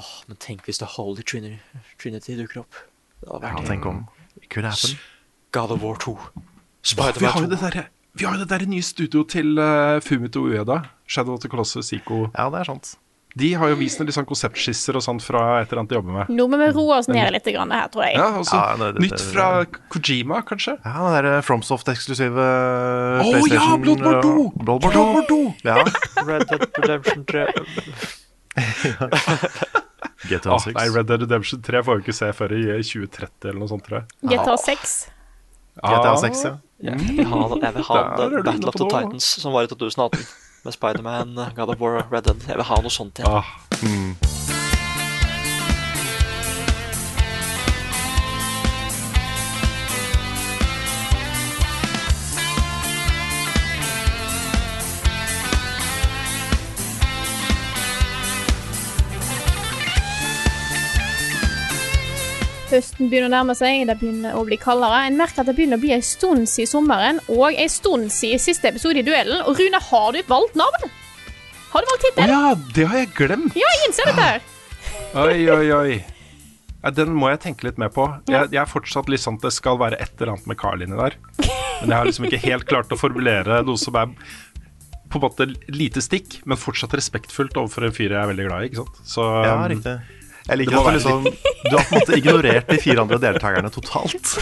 Åh, men tenk hvis The Holy Trinity, Trinity dukker opp. Det hadde Ja, tenk om. Could happen. God of War 2. Vi har jo Spider-Man det 2. derre vi har jo det der nye studio til uh, Fumito Ueda, Shadow of the Colossus, Ico. Ja, det er sant. De har jo vist noen litt sånn konseptskisser og sånt fra et eller annet de jobber med. Nå må vi roe oss ned litt grann her, tror jeg. Ja, også Ja, det- det- Nytt det- fra Kojima, kanskje? Ja, den der FromSoft-eksklusive Å ja, Bloodborne 2! uh, Bloodborne 2! Ja. Red Dead Redemption 3. GTA Ah, nei, Red Dead Redemption 3 får vi ikke se før i 2030 eller noe sånt, tror jeg. GTA 6. GTA 6, ja. Jeg vil ha, jeg vil ha Battle of the. Titans som var i 2018. Med Spiderman, God of War, Red Dead. Jeg vil ha noe sånt igjen. Ah, Høsten begynner å nærme seg, det begynner å bli kaldere. En merker at det begynner å bli en stund siden sommeren, og en stund siden siste episode i duellen. Og Rune, har du valgt navn? Har du valgt Å tittel? ja, det har jeg glemt! Ja, jeg innser dette her. Oi, oi, oi. Ja, den må jeg tenke litt mer på. Jeg, jeg er fortsatt litt sånn at det skal være et eller annet med Carl inni der. Men jeg har liksom ikke helt klart å formulere noe som er på en måte lite stikk, men fortsatt respektfullt overfor en fyr jeg er veldig glad i. ikke sant? Så, Ja, riktig. Jeg liker at du liksom Du har på en måte ignorert de fire andre deltakerne totalt.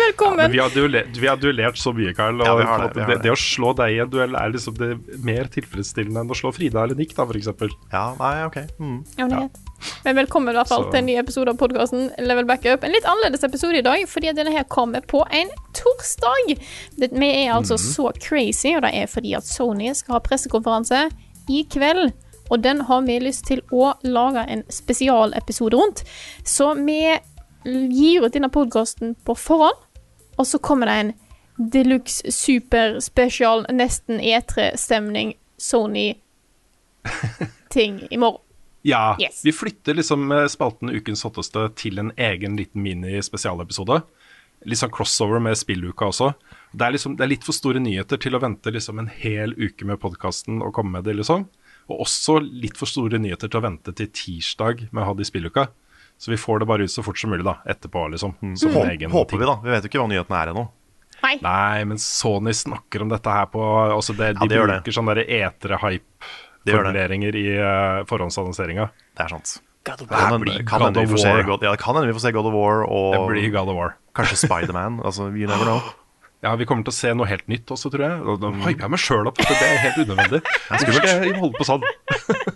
Velkommen. Ja, vi har, duellert, vi har duellert så mye, Carl. Og Ja, vi har det, vi har det, det. det å slå deg i en duell er liksom det mer tilfredsstillende enn å slå Frida eller Nick, da, eksempel. Ja, nei, ok. Mm. Ja, men velkommen i hvert fall Så- til en ny episode av podkasten Level Backup. En litt annerledes episode i dag, fordi denne her kommer på en torsdag. Det, vi er altså så crazy, og det er fordi at Sony skal ha pressekonferanse i kveld. Og den har vi lyst til å lage en spesialepisode rundt. Så vi gir ut denne podkasten på forhånd, og så kommer det en deluxe super special, nesten E3-stemning, Sony-ting i morgen. Ja, Yes. vi flytter liksom eh, spalten Ukens hotteste til en egen liten mini-spesialepisode. Litt sånn crossover med spilluka også. Det er, liksom, det er litt for store nyheter til å vente liksom en hel uke med podkasten og komme med det, liksom. Og også litt for store nyheter til å vente til tirsdag med å ha det i spilluka. Så vi får det bare ut så fort som mulig, da. Etterpå, liksom. Så mm. egen håper ting. vi, da. Vi vet jo ikke hva nyhetene er ennå. Nei. Nei, men Sony snakker om dette her på altså det, Ja, De det det. bruker sånne Det det. etere-hype-formuleringer i uh, forhåndsannonseringa. Det er sant. God of Det War. Kan hende- kan God hende vi ja, det vi får se God of War Det og blir God of War. kanskje Spiderman. Altså, you never know. Ja, vi kommer til å se noe helt nytt også, tror jeg. Og da hyper jeg meg sjøl opp. Det er helt unødvendig. Skummelt jeg holde på sånn?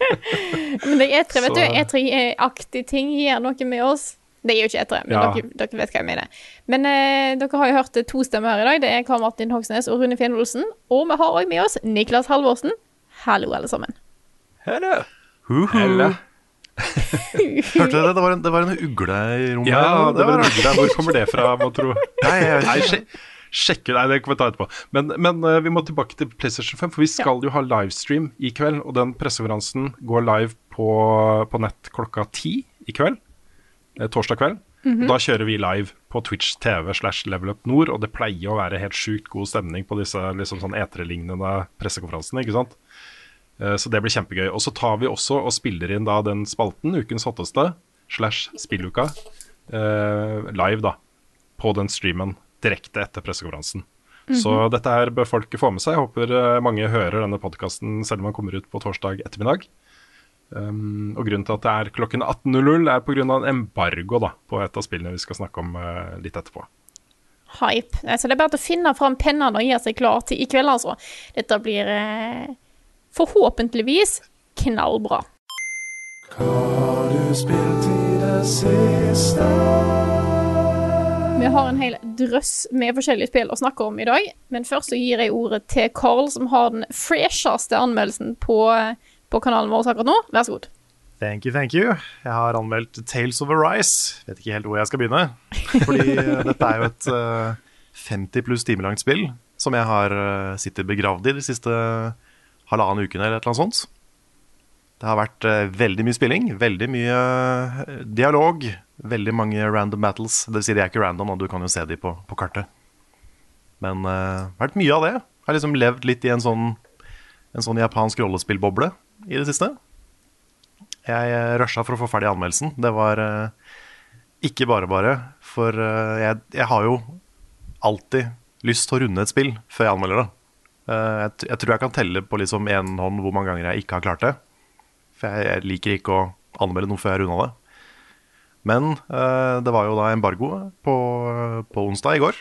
Men det er E3, vet du. E3-aktige ting gjør noe med oss. Det er jo ikke E3, men Ja. dere, dere vet hva jeg mener. Men eh, dere har jo hørt to stemmer her i dag. Det er Karl Martin Hogsnes og Rune Fjell-Olsen. Og vi har òg med oss Niklas Halvorsen. Hallo, alle sammen. Hello. Huhu. Eller? Hørte dere det? Det var en, det var en ugle i rommet. Ja, det var en ugle. Hvor kommer det fra, må tro? Nei, jeg jeg, sjekke, nei, det kan vi ta etterpå. Men, men uh, vi må tilbake til PlayStation 5, for vi skal jo ha livestream i kveld. Og den pressekonferansen går live på, på nett klokka ti i kveld. Eh, torsdag kveld. Og Da kjører vi live på Twitch TV slash Level Up Nord, og det pleier å være helt sjukt god stemning på disse liksom sånn etere-lignende pressekonferansene, ikke sant. Eh, Så det blir kjempegøy. Og så tar vi også og spiller inn da den spalten, Ukens hotteste, slash spilluka, eh, live da, på den streamen direkte etter pressekonferansen. Så dette her bør folk få med seg. Jeg håper eh, mange hører denne podkasten selv om den kommer ut på torsdag ettermiddag. Um, og grunnen til at det er klokken 18.00 er pga. en embargo da, på et av spillene vi skal snakke om uh, litt etterpå. Hype. Så det er bare å finne fram pennene og gjøre seg klar til i kveld, altså. Dette blir eh, forhåpentligvis knallbra. Vi har en hel drøss med forskjellige spill å snakke om i dag, men først så gir jeg ordet til Carl, som har den fresheste anmeldelsen på, på kanalen vår akkurat nå. Vær så god. Thank you, thank you. Jeg har anmeldt Tales of Arise. Vet ikke helt hvor jeg skal begynne. Fordi eh, dette er jo et eh, 50 pluss timer langt spill som jeg har uh, sittet begravd i de siste halvannen ukene eller et eller annet sånt. Det har vært eh, veldig mye spilling, veldig mye eh, dialog, veldig mange random battles. Det vil si de er ikke random, og du kan jo se de på, på kartet. Men det har vært mye av det. Jeg har liksom levd litt i en sånn, en sånn japansk rollespillboble i det siste. Jeg uh, rusha for å få ferdig anmeldelsen. Det var uh, ikke bare bare. For uh, jeg, jeg har jo alltid lyst til å runde et spill før jeg anmelder det. Eh, jeg, jeg tror jeg kan telle på liksom én hånd hvor mange ganger jeg ikke har klart det. For jeg, jeg liker ikke å anmelde noe før jeg har runda det. Men eh, det var jo da embargo på, på onsdag i går.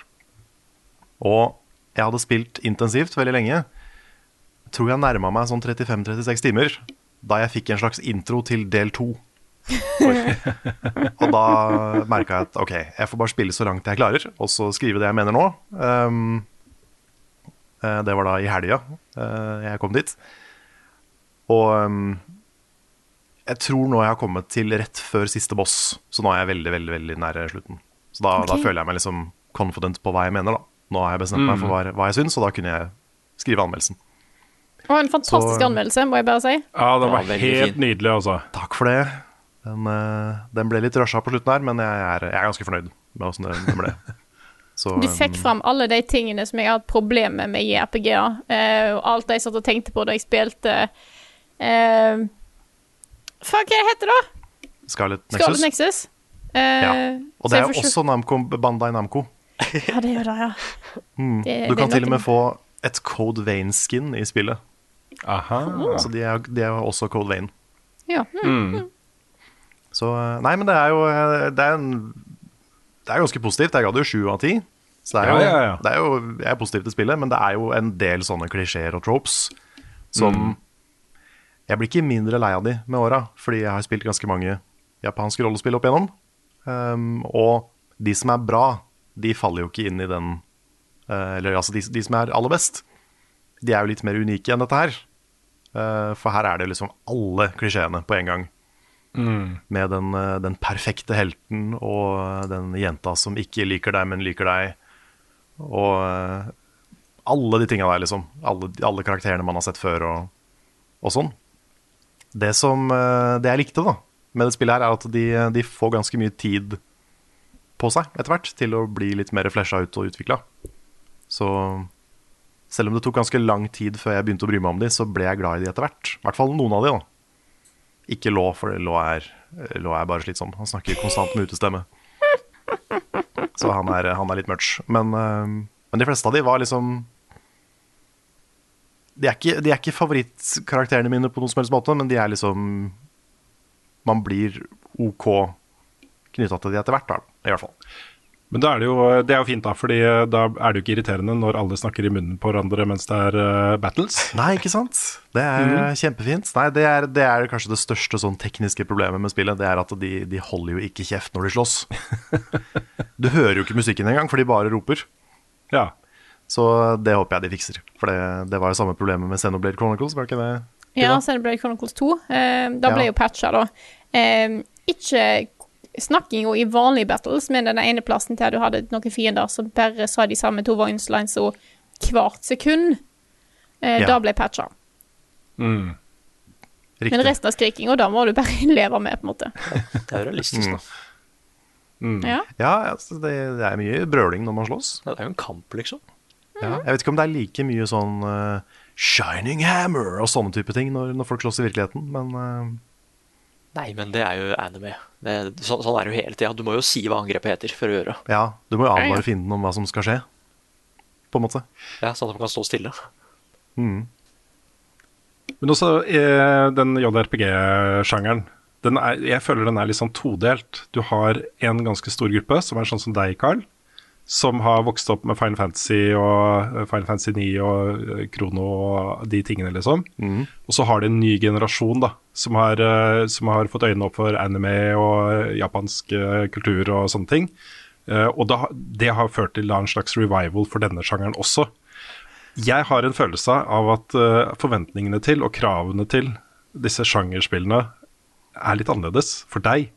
Og jeg hadde spilt intensivt veldig lenge. Tror jeg nærma meg sånn 35-36 timer da jeg fikk en slags intro til del to. og da merka jeg at ok, jeg får bare spille så langt jeg klarer, og så skrive det jeg mener nå. Um, det var da i helga eh, jeg kom dit. Og um, jeg tror nå jeg har kommet til rett før siste boss, så nå er jeg veldig, veldig, veldig nære slutten. Så da, da føler jeg meg liksom confident på hva jeg mener, da. Nå har jeg bestemt meg for hva, hva jeg syns, og da kunne jeg skrive anmeldelsen. Og en fantastisk Så- anmeldelse, må jeg bare si. Ja, den var Ja, helt fin. nydelig, altså. Takk for det. Den, eh, den ble litt rusha på slutten her, men jeg er, jeg er ganske fornøyd med åssen det, det ble. Så, Du fikk um, fram alle de tingene som jeg har hatt problemer med i RPG-er. Uh, alt jeg satt og tenkte på da jeg spilte uh, Fuck, hva heter det da? Scarlet Nexus. Scarlet Nexus. Uh, Ja, Og det er jo også Namco, Bandai Namco. Ja, det gjør det, ja. Mm. Det- Du kan til og med få et Code Vein-skin i spillet. Aha. Så de er, de er også Code Vein. ja. Mm. Mm. Så eh, Nei, men det er jo eh, Det er, en, det er ganske positivt. Jeg ga det jo sju av ti. Så det er, jo, Ja, ja, ja. det er jo Jeg er positiv til spillet, men det er jo en del sånne klisjeer og tropes som Mm. Jeg blir ikke mindre lei av de med åra, fordi jeg har spilt ganske mange japanske rollespill opp igjennom. Um, og de som er bra, de faller jo ikke inn i den uh, Eller altså, de, de som er aller best, de er jo litt mer unike enn dette her. Uh, for her er det liksom alle klisjeene på en gang med den, uh, den perfekte helten og den jenta som ikke liker deg, men liker deg. Og alle de tinga der, liksom. Alle, alle karakterene man har sett før, og, og sånn. Det som eh, Det jeg likte da med det spillet, her er at de, de får ganske mye tid på seg etter hvert til å bli litt mer flesha ut og utvikla. Så selv om det tok ganske lang tid før jeg begynte å bry meg om de, så ble jeg glad i de etter hvert. I hvert fall noen av de, da. Ikke Lå, for Lå er, Lå er bare slitsom. Han snakker konstant med utestemme. Så han er, han er litt much. Men, eh, men de fleste av de var liksom De er ikke, de er ikke favorittkarakterene mine på noen som helst måte, men de er liksom Man blir OK knytta til de etter hvert, da. I hvert fall. Men da er det, jo, det er jo fint, da, fordi eh, da er det jo ikke irriterende når alle snakker i munnen på hverandre mens det er uh, battles. Nei, ikke sant? Det er eh, kjempefint. Nei, det er, det er kanskje det største sånn tekniske problemet med spillet. Det er at de, de holder jo ikke kjeft når de slåss. Du hører jo ikke musikken engang, for de bare roper. Ja. Så det håper jeg de fikser. For det, det var jo samme problemet med Xenoblade Chronicles, var det ikke det? Ja? Xenoblade Chronicles 2. Eh, da ble Ja. jo patcha, da. Eh, ikke snakkinga i vanlige battles, men den ene plassen der du hadde noen fiender som bare sa de samme to voicelinesa hvert sekund. Eh, Ja. Da ble patcha. Mm. Riktig. Men resten av skrikinga, da må du bare leve med, på en måte. Det er realistisk, Mm. da. Ja. Ja, altså, det, det er mye brøling når man slåss. Det er jo en kamp, liksom. Ja. Jeg vet ikke om det er like mye sånn uh, Shining Hammer og sånne type ting når, når folk slåss i virkeligheten, men uh... Nei, men det er jo anime. Det, så, sånn er det jo hele tida. Du må jo si hva angrepet heter for å gjøre. ja, du må jo Ja, ja. advare fienden om hva som skal skje, på en måte. Ja, Sånn at de kan stå stille. Mm. Men også eh, den JRPG-sjangeren. Den er, jeg føler den er litt sånn todelt. Du har en ganske stor gruppe, som er sånn som deg, Carl. Som har vokst opp med Final Fantasy og eh, Final Fantasy 9 og eh, Krono og de tingene, liksom. Og så har de en ny generasjon da, som har, eh, som har fått øynene opp for anime og eh, japansk eh, kultur og sånne ting. Eh, og da, det har ført til en slags revival for denne sjangeren også. Jeg har en følelse av at eh, forventningene til og kravene til disse sjangerspillene er litt annerledes for deg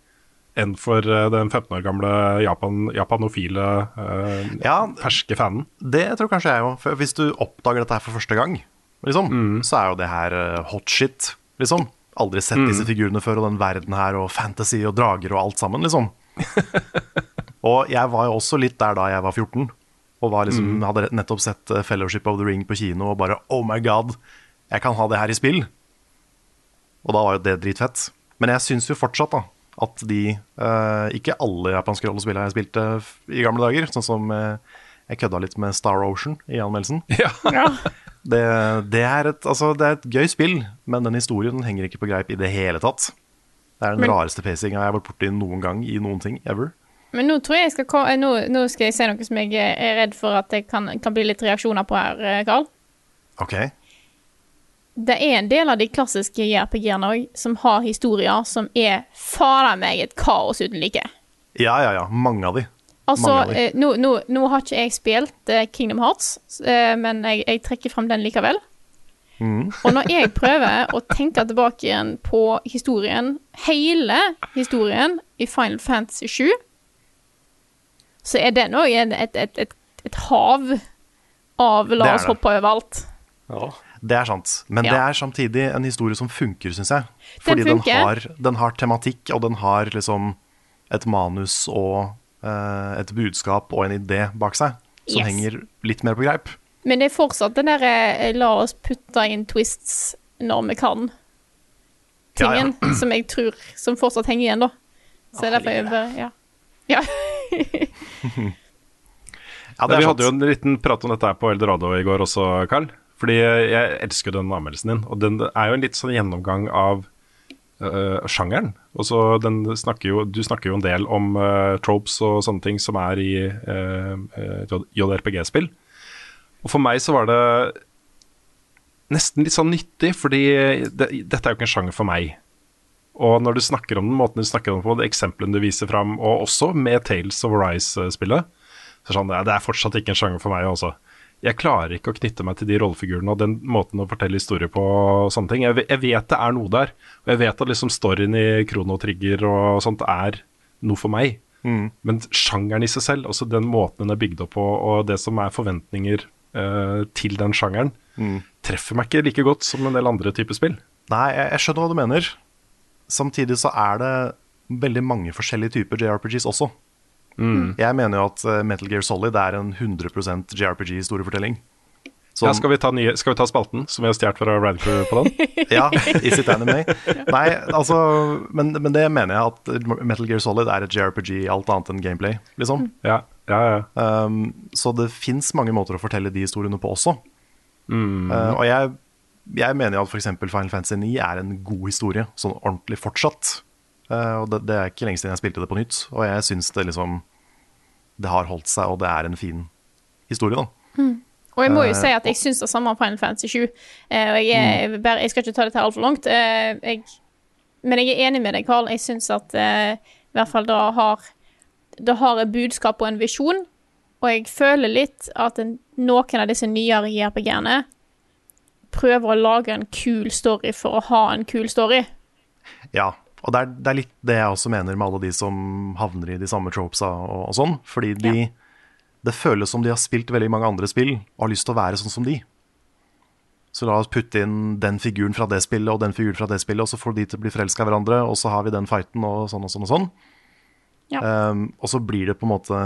enn for eh, den 15 år gamle Japan, japanofile, eh, Ja, ferske fanen. det tror kanskje jeg òg. Hvis du oppdager dette her for første gang, liksom, så er jo det her eh, hot shit, liksom. Aldri sett disse figurene før, og den verden her, og fantasy og drager og alt sammen, liksom. og jeg var jo også litt der da jeg var 14, og var liksom, hadde nettopp sett eh, Fellowship of the Ring på kino, og bare oh my god, jeg kan ha det her i spill. Og da var jo det dritfett. Men jeg syns jo fortsatt da at de uh, Ikke alle japanske rollespill jeg spilte i gamle dager. Sånn som uh, jeg kødda litt med Star Ocean i anmeldelsen. Ja. Det, det, er et, altså, det er et gøy spill, men den historien den henger ikke på greip i det hele tatt. Det er den Men- rareste pacinga jeg har vært borti noen gang i noen ting ever. Men nå tror jeg jeg skal eh, nå, nå skal jeg si noe som jeg er redd for at det kan, kan bli litt reaksjoner på her, Karl. Ok, Det er en del av de klassiske JRPG-ene òg som har historier som er fader meg et kaos uten like. Ja, ja, ja. Mange av de. Altså, av de. eh, nå, nå, nå har ikke jeg spilt eh, Kingdom Hearts, eh, men jeg, jeg trekker frem den likevel. Mm. Og når jeg prøver å tenke tilbake igjen på historien, hele historien i Final Fantasy 7, så er den òg et, et, et, et, hav av la oss hoppe hoppe overalt. Ja. Det er sant. Men Ja. det er samtidig en historie som funker, syns jeg. Fordi den, den, har, den har tematikk, og den har liksom et manus og uh, et budskap og en idé bak seg som Yes. henger litt mer på greip. Men det er fortsatt den derre eh, la oss putte inn twists når vi kan. Ja, ja. Tingen som jeg tror Som fortsatt henger igjen, da. Så det er derfor jeg bare Ja. ja. Ja, vi hadde jo en liten prat om dette her på Eldorado i går også, Carl. Fordi jeg elsker den anmeldelsen din. Og den er jo en litt sånn gjennomgang av uh, sjangeren. Og så den snakker jo, du snakker jo en del om uh, tropes og sånne ting som er i øh, øh, JRPG-spill. Og for meg så var det nesten litt sånn nyttig, fordi det, dette er jo ikke en sjanger for meg. Og når du snakker om den måten du snakker om på, de eksemplene du viser fram, og også med Tales of Rise-spillet, så er det sånn, ja, det er fortsatt ikke en sjanger for meg også. Jeg klarer ikke å knytte meg til de rollefigurene og den måten å fortelle historier på. og sånne ting. Jeg, jeg vet det er noe der, og jeg vet at liksom storyen i Krono Trigger og sånt er noe for meg. Men sjangeren i seg selv, altså den måten den er bygd opp på, og det som er forventninger eh, til den sjangeren, treffer meg ikke like godt som en del andre typer spill. Nei, jeg, jeg skjønner hva du mener. Samtidig så er det veldig mange forskjellige typer JRPGs også. Jeg mener jo at eh, Metal Gear Solid er en 100% JRPG-historiefortelling. Ja, skal, vi ta nye, skal vi ta spalten som vi har stjålet fra Radcrew på den? Ja, Is It Anime? Nei, altså men, men det mener jeg at Metal Gear Solid er et JRPG alt annet enn gameplay, liksom. Ja, ja, ja. Um, så det fins mange måter å fortelle de historiene på også. Uh, og jeg, jeg mener jo at f.eks. Final Fantasy 9 er en god historie, sånn ordentlig fortsatt. Uh, og det, det er ikke lenge siden jeg spilte det på nytt, og jeg syns det liksom Det har holdt seg, og det er en fin historie, da. Og jeg må jo Eh, si at jeg syns det samme om Final Fantasy 7. Eh, og jeg, bare, jeg skal ikke ta dette altfor langt. Eh, jeg, men jeg er enig med deg, Carl. Jeg syns at eh, i hvert fall det har Det har et budskap og en visjon. Og jeg føler litt at en, noen av disse nyere JRPG-ene prøver å lage en kul story for å ha en kul story. Ja, og det er, det er litt det jeg også mener med alle de som havner i de samme tropesa og, og sånn. Fordi de, det føles som de har spilt veldig mange andre spill og har lyst til å være sånn som de. Så la oss putte inn den figuren fra det spillet og den figuren fra det spillet, og så får de til å bli forelska i hverandre, og så har vi den fighten og sånn og sånn og sånn. Ja. Um, og så blir det på en måte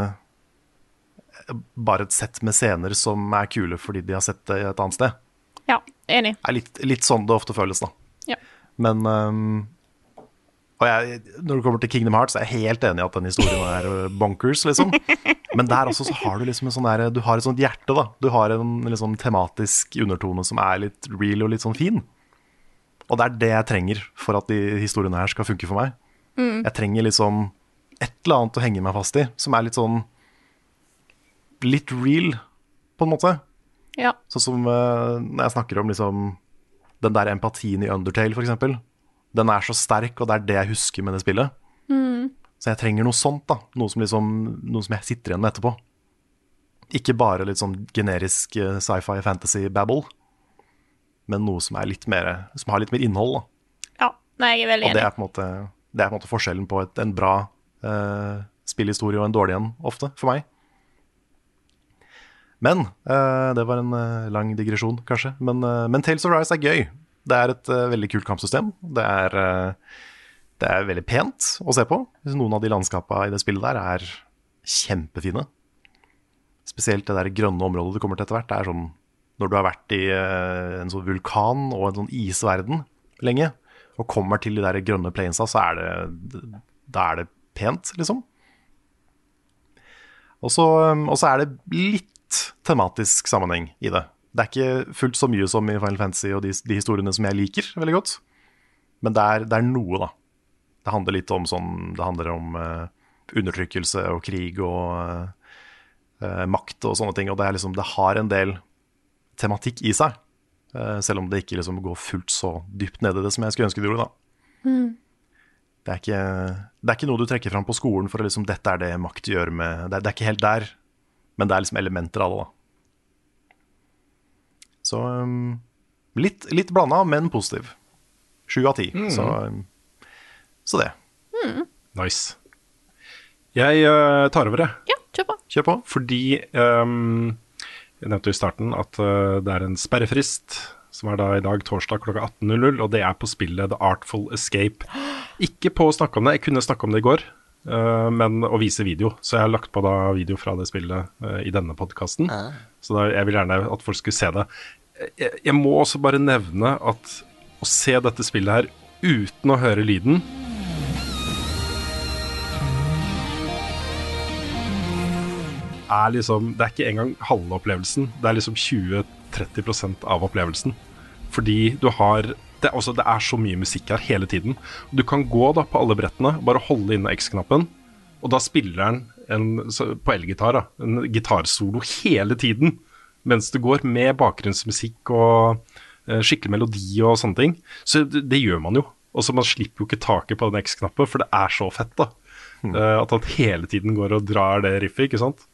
bare et sett med scener som er kule fordi de har sett det et annet sted. Ja, enig. Det er litt, litt sånn det ofte føles, da. Ja. Men um, Og jeg, når det kommer til Kingdom Hearts, er jeg helt enig i at den historien er uh, bonkers, liksom. Men der også så har du liksom en sånn der, Du har et sånt hjerte, da. Du har en liksom tematisk undertone som er litt real og litt sånn fin. Og det er det jeg trenger for at de historiene her skal funke for meg. Jeg trenger liksom et eller annet å henge meg fast i, som er litt sånn Litt real, på en måte. Ja. Sånn som uh, når jeg snakker om liksom den der empatien i Undertale, for eksempel. Den er så sterk, og det er det jeg husker med det spillet. Så jeg trenger noe sånt, da. Noe som, liksom, noe som jeg sitter igjen med etterpå. Ikke bare litt sånn generisk eh, sci-fi fantasy babble, men noe som, er litt mer, som har litt mer innhold. da. Ja, Nei, jeg er veldig Og det enig. er på en måte, det er på en måte forskjellen på et, en bra uh, spillhistorie og en dårlig en, ofte, for meg. Men uh, Det var en uh, lang digresjon, kanskje. Men, uh, men Tales of Rise er gøy. Det er et uh, veldig kult kampsystem. Det er, uh, det er veldig pent å se på. Noen av de landskapene i det spillet der er kjempefine. Spesielt det der grønne området du kommer til etter hvert. Det er sånn når du har vært i uh, en sånn vulkan og en sånn isverden lenge, og kommer til de der grønne plainsa, så er det, da er det pent, liksom. Og så, og så er det litt tematisk sammenheng i det. Det er ikke fullt så mye som i Final Fantasy og de, de historiene som jeg liker veldig godt. Men det er, det er noe, da. Det handler litt om sånn Det handler om uh, undertrykkelse og krig og uh, makt og sånne ting. Og det, er liksom, det har en del tematikk i seg. Uh, selv om det ikke liksom går fullt så dypt ned i det som jeg skulle ønske det gjorde. da. Det, er ikke, det er ikke noe du trekker fram på skolen for å liksom, dette er det makt gjør med det det er ikke helt der, men det er liksom elementer av det. da. Så um, litt, litt blanda, men positiv. Sju av ti. Så, um, så det. Nice. Jeg uh, tar over, jeg. Ja, kjør på. Kjør på. Fordi um, jeg nevnte i starten at uh, det er en sperrefrist, som er da i dag torsdag klokka 18.00, og det er på spillet The Artful Escape. Ikke på å snakke om det, jeg kunne snakke om det i går, uh, men å vise video. Så jeg har lagt på da video fra det spillet i denne podkasten. Så da, jeg vil gjerne at folk skulle se det. Jeg, jeg må også bare nevne at å se dette spillet her uten å høre lyden er liksom Det er ikke engang halve opplevelsen. Det er liksom 20-30% av opplevelsen. Fordi du har det, er det er så mye musikk her hele tiden. Du kan gå da på alle brettene, bare holde inne X-knappen, og da spiller den en, på elgitar en gitarsolo hele tiden. Mens det går med bakgrunnsmusikk og eh, skikkelig melodi og sånne ting. Så det, det gjør man jo. Og så Man slipper jo ikke taket på den X-knappen, for det er så fett. da. Eh, at han hele tiden går og drar det riffet, ikke sant.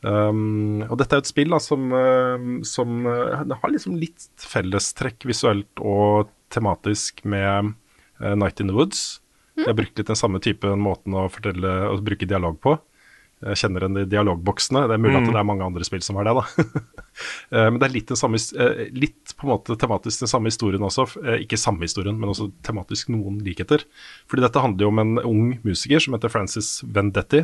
Um, og dette er et spill da, som, eh, som det har liksom litt fellestrekk visuelt og tematisk med uh, Night in the Woods. Jeg har brukt litt den samme typen måten å fortelle å bruke dialog på. Jeg kjenner igjen de dialogboksene. Det er mulig at det er mange andre spill som har det. da. Eh, men det er litt, den samme, eh, litt på en måte tematisk den samme historien også. Eh, Ikke samme historien, men også tematisk noen likheter. Fordi dette handler jo om en ung musiker som heter Francis Vendetti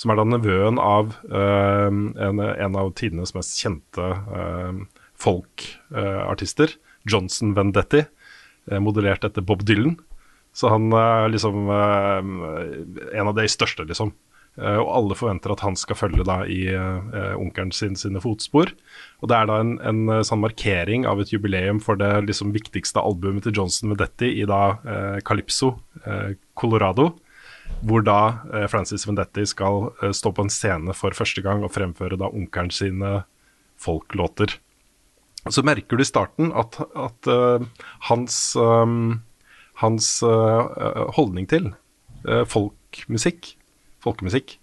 som er da nevøen av uh, en, en av tidenes mest kjente uh, folkartister, Johnson Vendetti, uh, modellert etter Bob Dylan. Så han er liksom en av de største, liksom. Eh, og alle forventer at han skal følge da i eh, onkelen sin sine fotspor. Og det er da en, en eh, sånn markering av et jubileum for det liksom viktigste albumet til Johnson Vendetti i da eh, Calypso, eh, Colorado hvor da eh, Francis Vendetti skal eh, stå på en scene for første gang og fremføre da onkelen sine folklåter. Så merker du i starten at, at hans, hans holdning til folkmusikk, folkemusikk,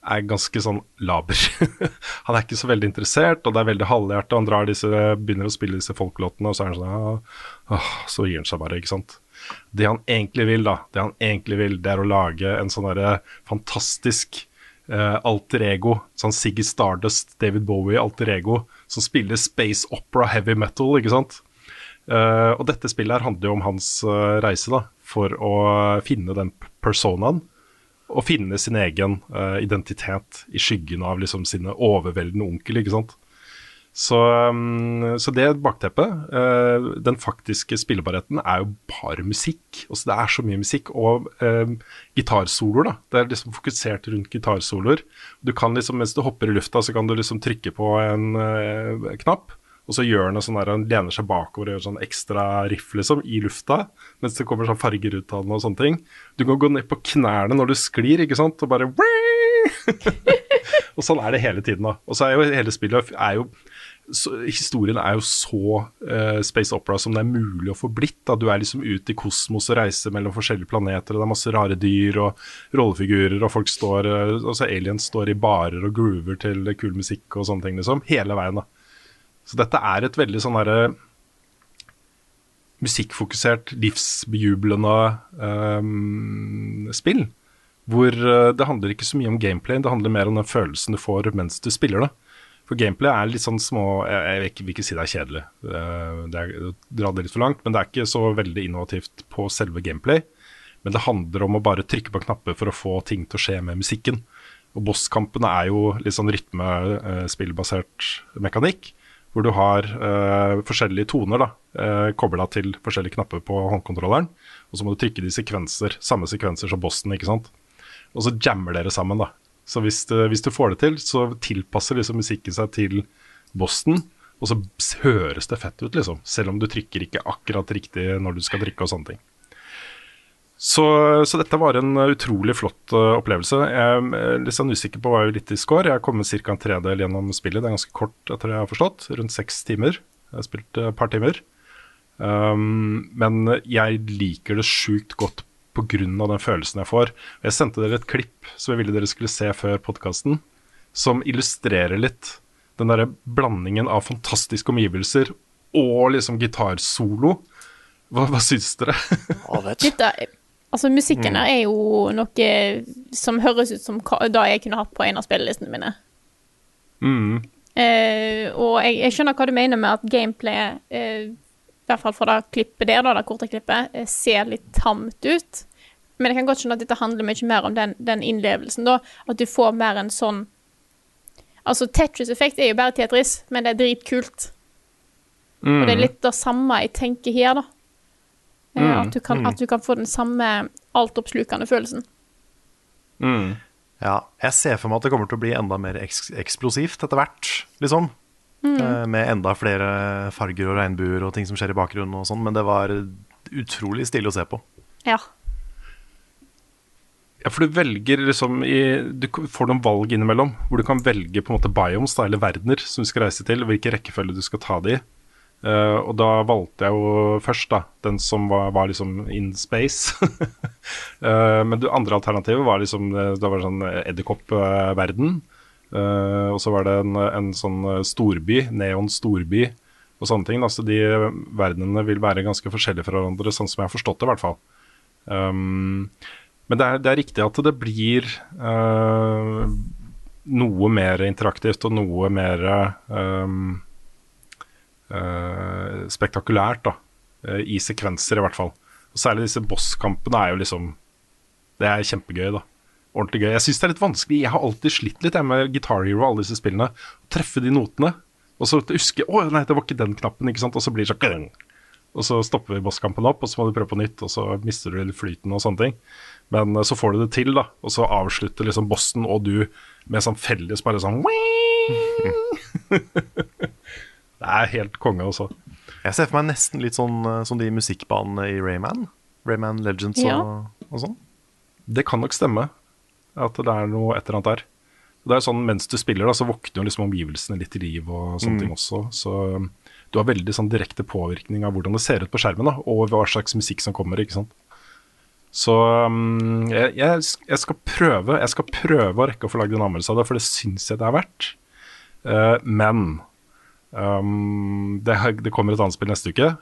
er ganske sånn laber. han er ikke så veldig interessert, og det er veldig halvhjertet. Han drar disse, begynner å spille disse folkelåtene, og så er han sånn åh, Så gir han seg bare, ikke sant. Det han egentlig vil, da, det han egentlig vil, det er å lage en sånn derre fantastisk eh, alter ego, sånn Siggy Stardust, David Bowie alter ego, som spiller space opera heavy metal, ikke sant. Eh, og dette spillet her handler jo om hans eh, reise da, for å finne den personaen, og finne sin egen uh, identitet i skyggen av liksom sine overveldende onkel, ikke sant. Så, um, så det bakteppet, uh, den faktiske spillbarheten, er jo bare musikk. Altså, det er så mye musikk. Og eh, gitarsoloer, da. Det er liksom fokusert rundt gitarsoloer. Du kan liksom, Mens du hopper i lufta, så kan du liksom trykke på en uh, knapp. Og så gjør han det sånn der, han lener seg bakover og gjør sånn ekstra riff liksom, i lufta. Mens det kommer sånn farger ut av den og sånne ting. Du kan gå ned på knærne når du sklir, ikke sant. Og bare Og sånn er det hele tiden. da. Og så er jo hele spillet er jo så, Historien er jo så uh, space opera som det er mulig å få blitt. da. Du er liksom ute i kosmos og reiser mellom forskjellige planeter, og det er masse rare dyr og rollefigurer, og folk står uh, altså aliens står i barer og groover til kul musikk og sånne ting, liksom. Hele veien, da. Så dette er et veldig sånn derre musikkfokusert, livsbejublende um, spill. Hvor uh, det handler ikke så mye om gameplay, det handler mer om den følelsen du får mens du spiller det. For gameplay er litt sånn små Jeg, jeg vil, ikke, si det er kjedelig, uh, det er, dra det litt for langt, men det er ikke så veldig innovativt på selve gameplay. Men det handler om å bare trykke på knapper for å få ting til å skje med musikken. Og bosskampene er jo litt sånn rytmespillbasert mekanikk hvor du har uh, forskjellige toner da, uh, kobla til forskjellige knapper på håndkontrolleren. Og så må du trykke de sekvenser, samme sekvenser som bossen, ikke sant. Og så jammer dere sammen, da. Så hvis, det, hvis du får det til, så tilpasser liksom musikken seg til bossen. Og så høres det fett ut, liksom. Selv om du trykker ikke akkurat riktig når du skal drikke og sånne ting. Så, så, dette var en utrolig flott uh, opplevelse. Jeg er litt sånn usikker på hva jeg er litt i score. Jeg har kommet ca. en tredel gjennom spillet. Det er ganske kort, etter det jeg har forstått. Rundt seks timer. Jeg har spilt et par timer. Um, men jeg liker det sjukt godt pga. den følelsen jeg får. Jeg sendte dere et klipp som jeg ville dere skulle se før podkasten, som illustrerer litt den derre blandingen av fantastiske omgivelser og liksom gitarsolo. Hva, hva syns dere? Dette Altså, musikken her er jo noe som høres ut som det jeg kunne hatt på en av spillelistene mine. Mm. Uh, og jeg, jeg, skjønner hva du mener med at gameplay, uh, i hvert fall for det klippet der, da, det korte klippet, uh, ser litt tamt ut. Men jeg kan godt skjønne at dette handler mye mer om den, den innlevelsen, da. At du får mer en sånn Altså, Tetris-effekt er jo bare Tetris, men det er dritkult. Mm. Og det er litt det samme jeg tenker her, da. Mm, at, du kan, mm. at, du kan, få den samme altoppslukende følelsen. Mm. Ja, jeg ser for meg at det kommer til å bli enda mer eks eksplosivt etter hvert, liksom. Mm. Eh, med enda flere farger og regnbuer og ting som skjer i bakgrunnen og sånn. Men det var utrolig stilig å se på. Ja. Ja, for du velger liksom i, Du får noen valg innimellom, hvor du kan velge på en måte biomes, da, eller verdener, som du skal reise til, hvilken rekkefølge du skal ta det i. Uh, og da valgte jeg jo først da, den som var, var liksom in space. uh, men det andre alternativet var liksom det Da var det sånn edderkoppverden. Uh, og så var det en, en, sånn storby, neon storby og sånne ting. Altså de verdenene vil være ganske forskjellige fra hverandre, sånn som jeg har forstått det, i hvert fall. Um, men det er, det er, riktig at det blir noe mer interaktivt og noe mer um, spektakulært, da. Uh, I sekvenser, i hvert fall. Og Særlig disse bosskampene er jo liksom Det er kjempegøy, da. Ordentlig gøy. Jeg syns det er litt vanskelig. Jeg har alltid slitt litt med Guitar Hero og alle disse spillene. Å treffe de notene. Og så huske Å, nei, det var ikke den knappen, ikke sant. Og så blir det sånn Og så stopper vi bosskampen opp, og så må du prøve på nytt, og så mister du flyten og sånne ting. Men uh, så får du det til, da. Og så avslutter liksom bossen og du med sånn felles bare sånn Det er helt konge, også. Jeg ser for meg nesten litt sånn eh, som de musikkbanene i Rayman. Rayman Legends ja. og, og, sånn. Det kan nok stemme at det er noe et eller annet der. Det er sånn Mens du spiller, da, så våkner liksom omgivelsene litt i liv og sånne mm. ting også. Så um, du har veldig sånn direkte påvirkning av hvordan det ser ut på skjermen, da, og hva slags musikk som kommer. ikke sant? Så um, jeg, jeg, jeg, skal prøve Jeg skal prøve å rekke å få lagd en anmeldelse av det, for det syns jeg det er verdt. Uh, men Um, det, det, kommer et annet spill neste uke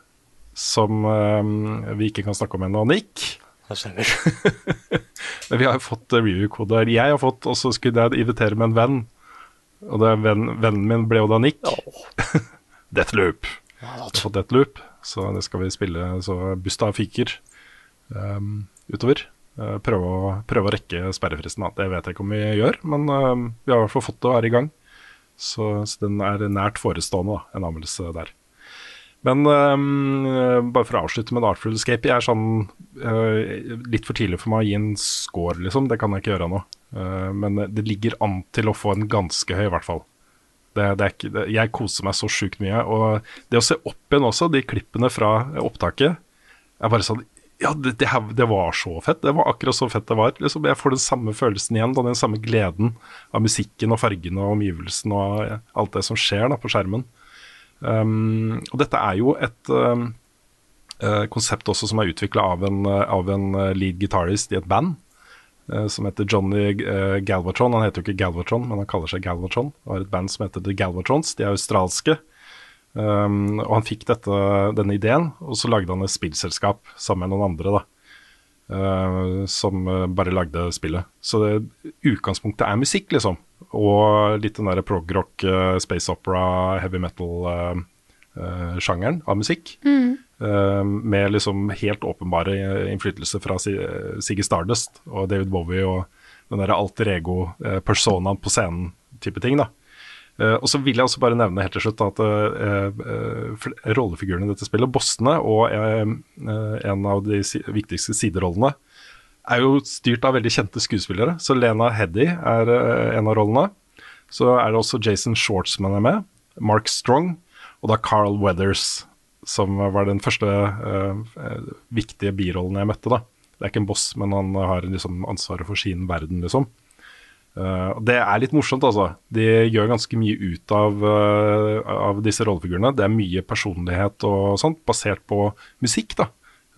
som um, vi ikke kan snakke om ennå, Nick. Men vi har fått review-kode. Jeg har fått, og så skulle jeg invitere med en venn. Og det, venn, vennen min ble jo da Nick. Oh. Deathloop. Jeg har fått Deathloop, så det skal vi spille så busta fyker um, utover. Uh, prøve, å, prøve, å, rekke sperrefristen. Det vet jeg ikke om vi gjør, men uh, vi har i hvert fall fått det og er i gang. Så, så, den er nært forestående, da, en anmeldelse der. Men um, bare for å avslutte med Artful Escape. Jeg er sånn uh, litt for tidlig for meg å gi en score, liksom. Det kan jeg ikke gjøre nå. Uh, men det ligger an til å få en ganske høy, i hvert fall. Det, det ikke, det, jeg koser meg så sjukt mye. Og det å se opp igjen også, de klippene fra opptaket, er bare sånn ja, det, det, var så fett. Det var akkurat så fett det var. Liksom, jeg får den samme følelsen igjen, den samme gleden av musikken og fargene og omgivelsen og alt det som skjer da, på skjermen. Um, og dette er jo et um, uh, konsept også som er utvikla av, av, en lead guitarist i et band. Uh, som heter Johnny uh, Galvatron. Han heter jo ikke Galvatron, men han kaller seg Galvatron. Og har et band som heter The Galvatrons. De er australske. Um, og han fikk dette, denne ideen, og så lagde han et spillselskap sammen med noen andre. da. Uh, som uh, bare lagde spillet. Så det, utgangspunktet er musikk, liksom. Og litt den derre prog-rock, uh, space opera, heavy metal-sjangeren av musikk. med liksom helt åpenbare innflytelser fra Si- Siggy Stardust og David Bowie og den derre alter ego-personaen på scenen-type ting. da. Eh, og så vil jeg også bare nevne helt til slutt at eh, eh, rollefigurene i dette spillet, bossene og en av de viktigste siderollene, er jo styrt av veldig kjente skuespillere. Så Lena Heddy er en av rollene. Så er det også Jason Shortsman er med, Mark Strong, og da Carl Weathers, som var den første eh, viktige birollen jeg møtte. da. Det er ikke en boss, men han har liksom ansvaret for sin verden, liksom. Uh, det er litt morsomt, altså. De gjør ganske mye ut av, uh, av disse rollefigurene. Det er mye personlighet og sånt, basert på musikk, da.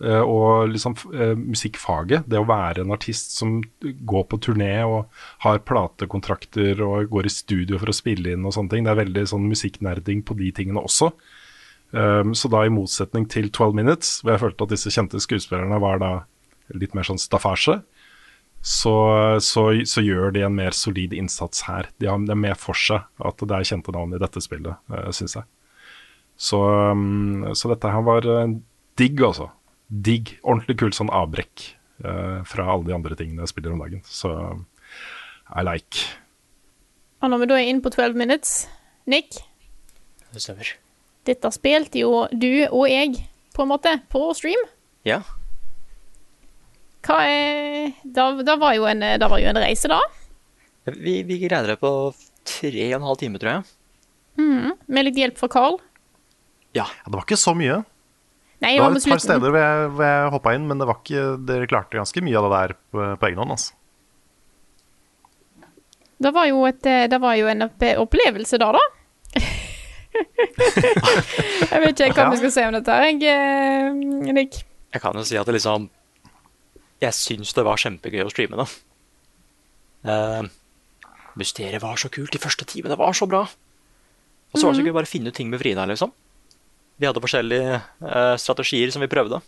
Uh, og liksom musikkfaget. Det å være en artist som går på turné og har platekontrakter og går i studio for å spille inn og sånne ting. Det er veldig sånn musikknerding på de tingene også. Um, så da i motsetning til 12 Minutes, hvor jeg følte at disse kjente skuespillerne var da litt mer sånn staffasje, så, så, så gjør de en mer solid innsats her. De har, det med for seg at det er kjente navn i dette spillet, uh, syns jeg. Så, um, så dette her var uh, digg, altså. Digg. Ordentlig kult sånn avbrekk uh, fra alle de andre tingene jeg spiller om dagen. Så I like. Og når vi da er inne på 12 minutes, Nick, Det stemmer. dette spilte jo du og jeg, på en måte, på stream. Ja. Hva er Da, da var jo en, da var jo en reise, da. Vi, vi greide det på tre og en halv time, tror jeg. Med litt hjelp fra Carl. Ja. Ja, det var ikke så mye. Nei, Det var et par steder hvor jeg, hvor jeg hoppa inn, men det var ikke, dere klarte ganske mye av det der på, på egen hånd. Altså. Det var jo, et, det var jo en opplevelse da, da. jeg vet ikke hva Ja. vi skal si om dette jeg, eh, Nick. Jeg kan jo si at det liksom Jeg syns det var kjempegøy å streame det. Uh, mysteriet var så kult de første timene. Det var så bra. Og så var det så gøy bare finne ut ting med Frida, liksom. Vi hadde forskjellige uh, strategier som vi prøvde.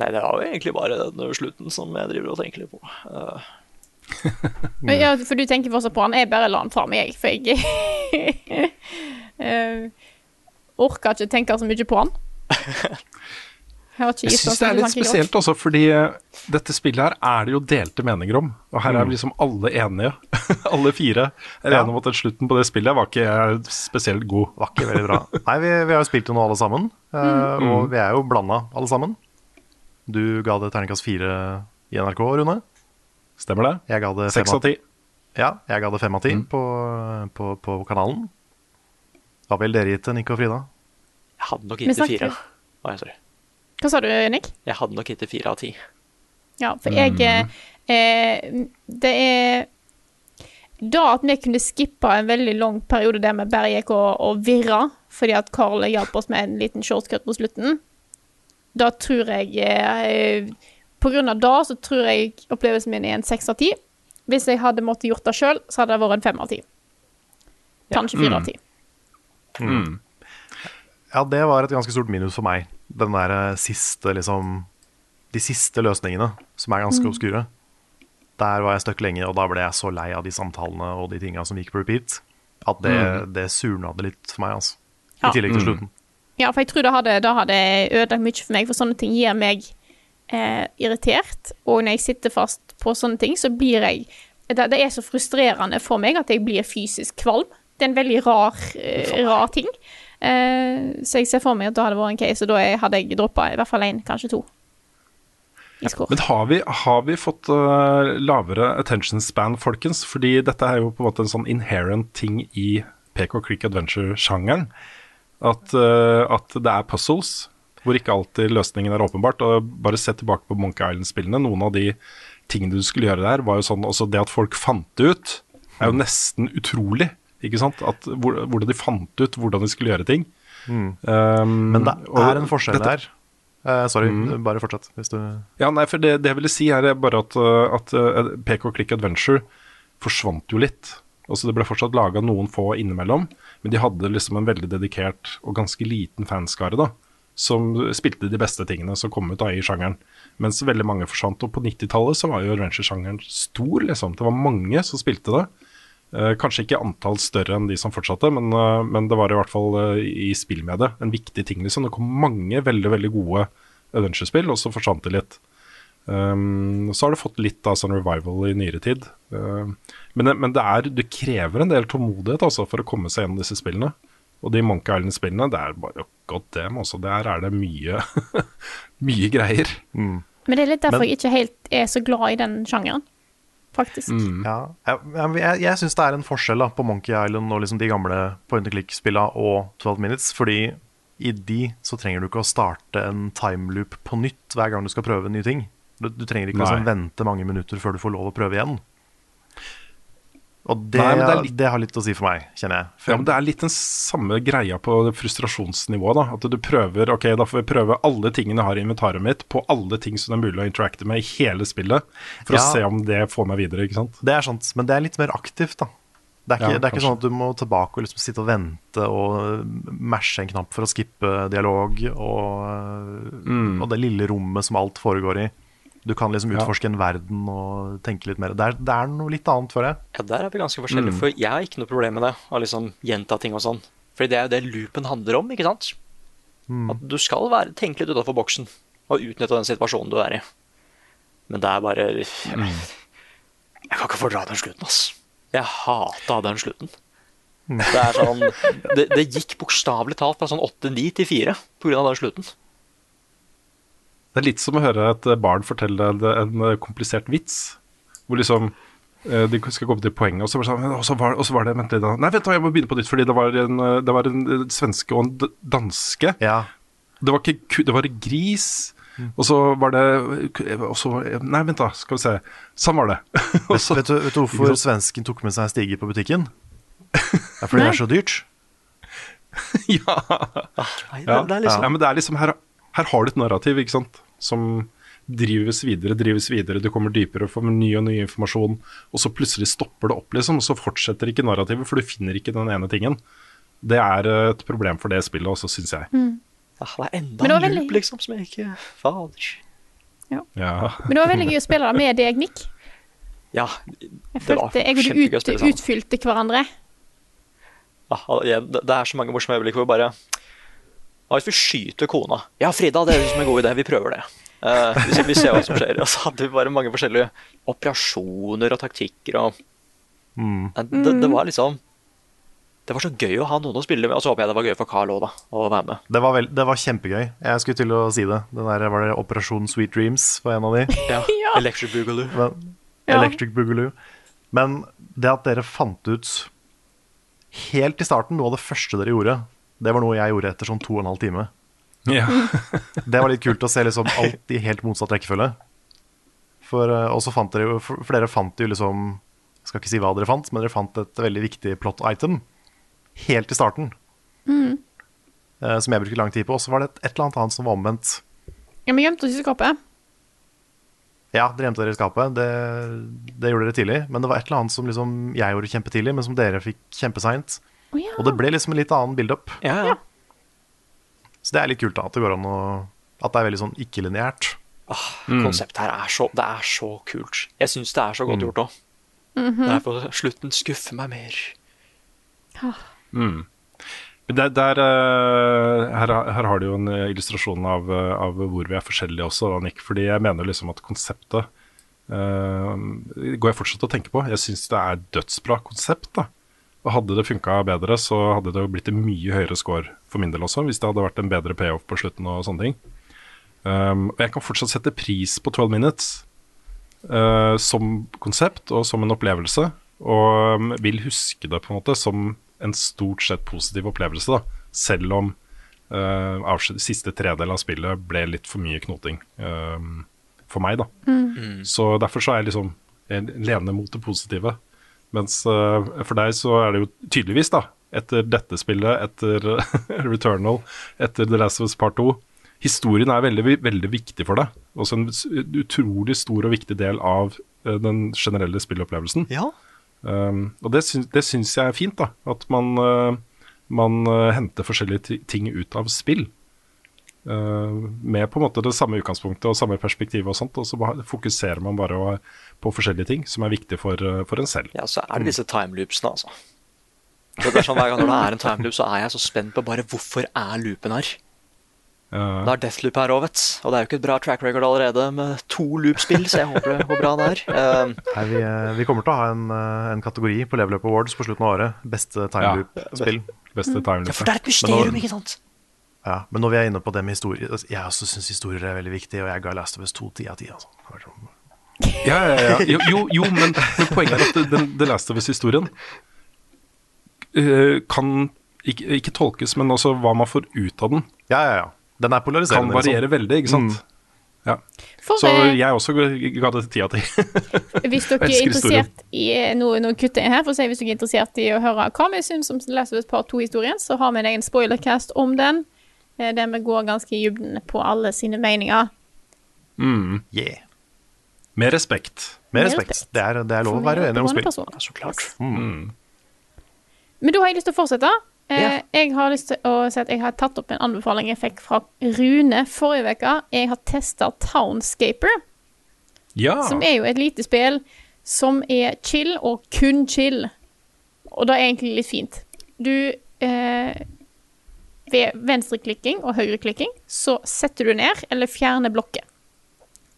Nei, det var jo egentlig bare den slutten som jeg driver og tenker litt på. Uh, Ja, for du tenker fortsatt på han. Jeg bare la han fra meg, for jeg uh, orker ikke tenke så mye på han. Jeg syns det er litt spesielt også, fordi eh, dette spillet her er det jo delte meninger om. Og her er vi liksom alle enige. alle fire er enige om at slutten på det spillet var ikke eh, spesielt god. Var ikke veldig bra. Nei, vi, vi har jo spilt det nå alle sammen, mm. og vi er jo blanda alle sammen. Du ga det terningkast fire i NRK, Rune. Stemmer det? Jeg ga det Seks av ti. Ja, jeg ga det fem av ti på, på, på kanalen. Hva vil dere gitt til Nick og Frida? jeg hadde nok gitt det fire. fire. jeg, sorry. Hva sa du, Nick? Jeg hadde nok gitt det fire av ti. Ja, for jeg mm. eh, Det er Da at vi kunne skippa en veldig lang periode der vi bare gikk og, og virra fordi at Carl hjalp oss med en liten shortcut på slutten, da tror jeg eh, På grunn av da så tror jeg opplevelsen min er en seks av ti. Hvis jeg hadde måttet gjort det sjøl, så hadde det vært en fem av ti. Kanskje fire av ti. Ja, det var et ganske stort minus for meg. Den der eh, siste, liksom De siste løsningene, som er ganske obskure. Der var jeg stuck lenge, og da ble jeg så lei av de samtalene og de tinga som gikk på repeat, at det, det surna det litt for meg, altså. I Ja. tillegg til slutten. Ja, for jeg tror det hadde, det hadde ødelagt mye for meg, for sånne ting gir meg eh, irritert. Og når jeg sitter fast på sånne ting, så blir jeg det, det er så frustrerende for meg at jeg blir fysisk kvalm. Det er en veldig rar, eh, rar ting. Eh, så jeg ser for meg at da hadde det vært en case, og da hadde jeg droppa i hvert fall én, kanskje to. Men har vi, har vi fått uh, lavere attention span, folkens? Fordi dette er jo på en måte en sånn inherent ting i PK Creek Adventure-sjangeren. At, uh, at det er puzzles, hvor ikke alltid løsningen er åpenbart. Og bare se tilbake på Monkey Island-spillene. Noen av de tingene du skulle gjøre der, var jo sånn Også det at folk fant det ut, er jo nesten utrolig. Ikke sant? At, hvor, hvordan de fant ut hvordan de skulle gjøre ting. Um, Men det er en forskjell dette- der. Uh, sorry, bare fortsett. Hvis du Ja, nei, for det, det jeg ville si er bare at, uh, at uh, PK Click Adventure forsvant jo litt. Altså Det ble fortsatt laga noen få innimellom, men de hadde liksom en veldig dedikert og ganske liten fanskare da, som spilte de beste tingene som kom ut da i sjangeren. Mens veldig mange forsvant. Og på 90-tallet så var jo adventure-sjangeren stor, liksom. Det var mange som spilte det. Eh, kanskje ikke antall større enn de som fortsatte, men, eh, men det var i hvert fall eh, i spillmediet en viktig ting. liksom. Det kom mange veldig veldig gode adventure-spill, og så forsvant det litt. Um, så har det fått litt av sånn revival i nyere tid. Uh, men det, men det, er, det krever en del tålmodighet altså, for å komme seg gjennom disse spillene. Og de Monkey Island-spillene, det er bare god dem. Også. Der er det mye, mye greier. Mm. Men det er litt derfor Men- jeg ikke helt er så glad i den sjangeren, faktisk. Mm. Ja, jeg, jeg, jeg syns det er en forskjell da, på Monkey Island og liksom de gamle point and click-spillene og 12 Minutes. Fordi i de så trenger du ikke å starte en timeloop på nytt hver gang du skal prøve nye ting. Du, du trenger ikke å liksom, vente mange minutter før du får lov å prøve igjen. Og det, Nei, det, litt, det, har litt å si for meg, kjenner jeg. For Ja, men Det er litt den samme greia på frustrasjonsnivået. da At du prøver Ok, da får vi prøve alle tingene jeg har i inventaret mitt, på alle ting som det er mulig å interacte med i hele spillet, for Ja. å se om det får meg videre. ikke sant? Det er sant, men det er litt mer aktivt, da. Det er ikke, Ja, det er ikke sånn at du må tilbake og liksom sitte og vente og mashe en knapp for å skippe dialog, og, Mm. og det lille rommet som alt foregår i. Du kan liksom Ja. utforske en verden og tenke litt mer. Det er, det er noe litt annet, føler jeg. Ja, Der er vi ganske forskjellige, Mm. for jeg har ikke noe problem med det. Å liksom gjenta ting og sånn. Fordi det er jo det loopen handler om, ikke sant? Mm. At du skal være, tenke litt utenfor boksen og utnytte den situasjonen du er i. Men det er bare Jeg, jeg kan ikke fordra den slutten, ass. Jeg hata den slutten. Det er sånn Det, det gikk bokstavelig talt fra sånn 8-9 til 4 pga. den slutten. Det er litt som å høre et barn fortelle en, en komplisert vits, hvor liksom eh, de skal komme til poenget, og så, sånn, og så, var, og så var det vent litt. Nei, vent jeg må begynne på nytt, fordi det var en, eh, det var en eh, svenske og en danske. Ja. Det var ikke ku, det var en gris. Og så var det og så, Nei, vent, da. Skal vi se. Sånn var det. Og Vet, så- vet, du, vet du hvorfor svensken tok med seg stige på butikken? Det er fordi det er så dyrt. ja. Nei, det, Ja. det er liksom ja, men det er liksom her, her har du et narrativ, ikke sant, som drives videre, drives videre, du kommer dypere og får ny og ny informasjon, og så plutselig stopper det opp, liksom, og så fortsetter ikke narrativet, for du finner ikke den ene tingen. Det er eh, et problem for det spillet også, syns jeg. ja, Det er enda det en veldig- loop, liksom, som jeg ikke Fader. Ja. Men det var veldig gøy å spille det med deg, Nick. Ja, Jeg Det var følte jeg og du ut, utfylte hverandre. Ja, det det er så mange morsomme øyeblikk hvor vi bare Hva hvis vi skyter kona? Ja, Frida, det er liksom en god idé. Vi prøver det. Uh, vi, ser, vi ser hva som skjer. Og så hadde vi bare mange forskjellige operasjoner og taktikker og Mm. Det, det var liksom Det var så gøy å ha noen å spille med. Og så håper jeg det var gøy for Carl òg, da. Å være med. Det var, vel, det var kjempegøy. Jeg skulle til å si det. Den der var det Operasjon Sweet Dreams var en av de. Ja, Ja. Electric Boogaloo. Men, Ja. Electric Boogaloo. Men det at dere fant ut helt i starten, noe av det første dere gjorde, det var noe jeg gjorde etter sånn to og en halv time. Ja. Det var litt kult å se liksom alt i helt motsatt rekkefølge. For, eh, og så fant dere jo, for, for dere fant jo liksom Jeg skal ikke si hva dere fant, men dere fant et veldig viktig plot item helt i starten. Eh, som jeg brukte lang tid på. Og så var det et, et eller annet annet som var omvendt. Ja, Vi gjemte oss i skapet. Ja, dere gjemte dere i skapet. Det, det gjorde dere tidlig. Men det var et eller annet som liksom jeg gjorde kjempetidlig, men som dere fikk kjempeseint. Å ja. Og det ble liksom en litt annen build-up. Ja, ja. Så det er litt kult, da. At det går an å At det er veldig sånn ikke-lineært. Ah, Konseptet her er så, det er så kult. Jeg syns det er så godt gjort òg. Derfor slutten skuffer meg mer. Men der, der, eh, her, her har du jo en illustrasjon av, av hvor vi er forskjellige også, da, Nick. Fordi jeg mener liksom at konseptet uh, går jeg fortsatt og tenker på. Jeg syns det er dødsbra konsept. da. Og Hadde det funka bedre, så hadde det jo blitt en mye høyere score for min del også. Hvis det hadde vært en bedre payoff på slutten og sånne ting. Um, og jeg kan fortsatt sette pris på 12 Minutes uh, som konsept og som en opplevelse. Og um, vil huske det på en måte som en stort sett positiv opplevelse, da. Selv om uh, avskjed, siste tredel av spillet ble litt for mye knoting um, for meg, da. Så derfor så er jeg liksom jeg lener mot det positive. Mens uh, for deg så er det jo tydeligvis, da, etter dette spillet, etter Returnal, etter The Last of Us Part 2 Historien er veldig, veldig viktig for deg. Også en utrolig stor og viktig del av uh, den generelle spillopplevelsen. Ja. Um, og det, syns, det syns jeg er fint, da. At man, uh, man henter forskjellige ting ut av spill. Uh, med på en måte det samme utgangspunktet og samme perspektiv og sånt. Og så fokuserer man bare på forskjellige ting som er viktig for, uh, for en selv. Ja, så er det disse timeloopsene, altså. Det er sånn, Hver gang når det er en timeloop, så er jeg så spent på bare hvorfor er loopen her. Uh, Det er Deathloop her òg, vet. Og det er jo ikke et bra track record allerede med to loop-spill, så jeg håper hvor bra det er. Eh, Nei, vi, eh, vi kommer til å ha en, eh, en kategori på Level Up Awards på slutten av året. Beste timeloop-spill. Ja, beste ja, timeloop. for det er et mysterium, ikke sant? Ja, men når vi er inne på det med historie altså, Jeg også syns historier er veldig viktig, og jeg ga Last of Us 2 ti av ti. Altså. Det var sånn- Ja, ja, ja. Jo, jo, jo men, men poenget er at The Last of Us-historien uh, kan ikke, ikke tolkes, men også hva man får ut av den, Ja, ja, ja. Den er polariserende. kan variere liksom. veldig, ikke sant? Mm. Ja. For Så eh, jeg også ga det ti av ti. hvis dere er interessert i eh, noe, noe kutter jeg her, for å si hvis dere er interessert i å høre hva vi syns om Last of Us Part 2-historien, så har vi en egen spoilercast om den, eh, der vi går ganske i dybden på alle sine meninger. Mm. Yeah. Med respekt. Med Med respekt. respekt. Det er, det er lov å være uenig om spill. Ja, så klart. Mm. Men da har jeg lyst til å fortsette. Eh, Ja. Jeg har lyst til å si at jeg har tatt opp en anbefaling jeg fikk fra Rune forrige uke. Jeg har testa Townscaper, Ja. som er jo et lite spill som er chill og kun chill. Og det er egentlig litt fint. Du eh, Ved venstreklikking og høyreklikking så setter du ned eller fjerner blokker.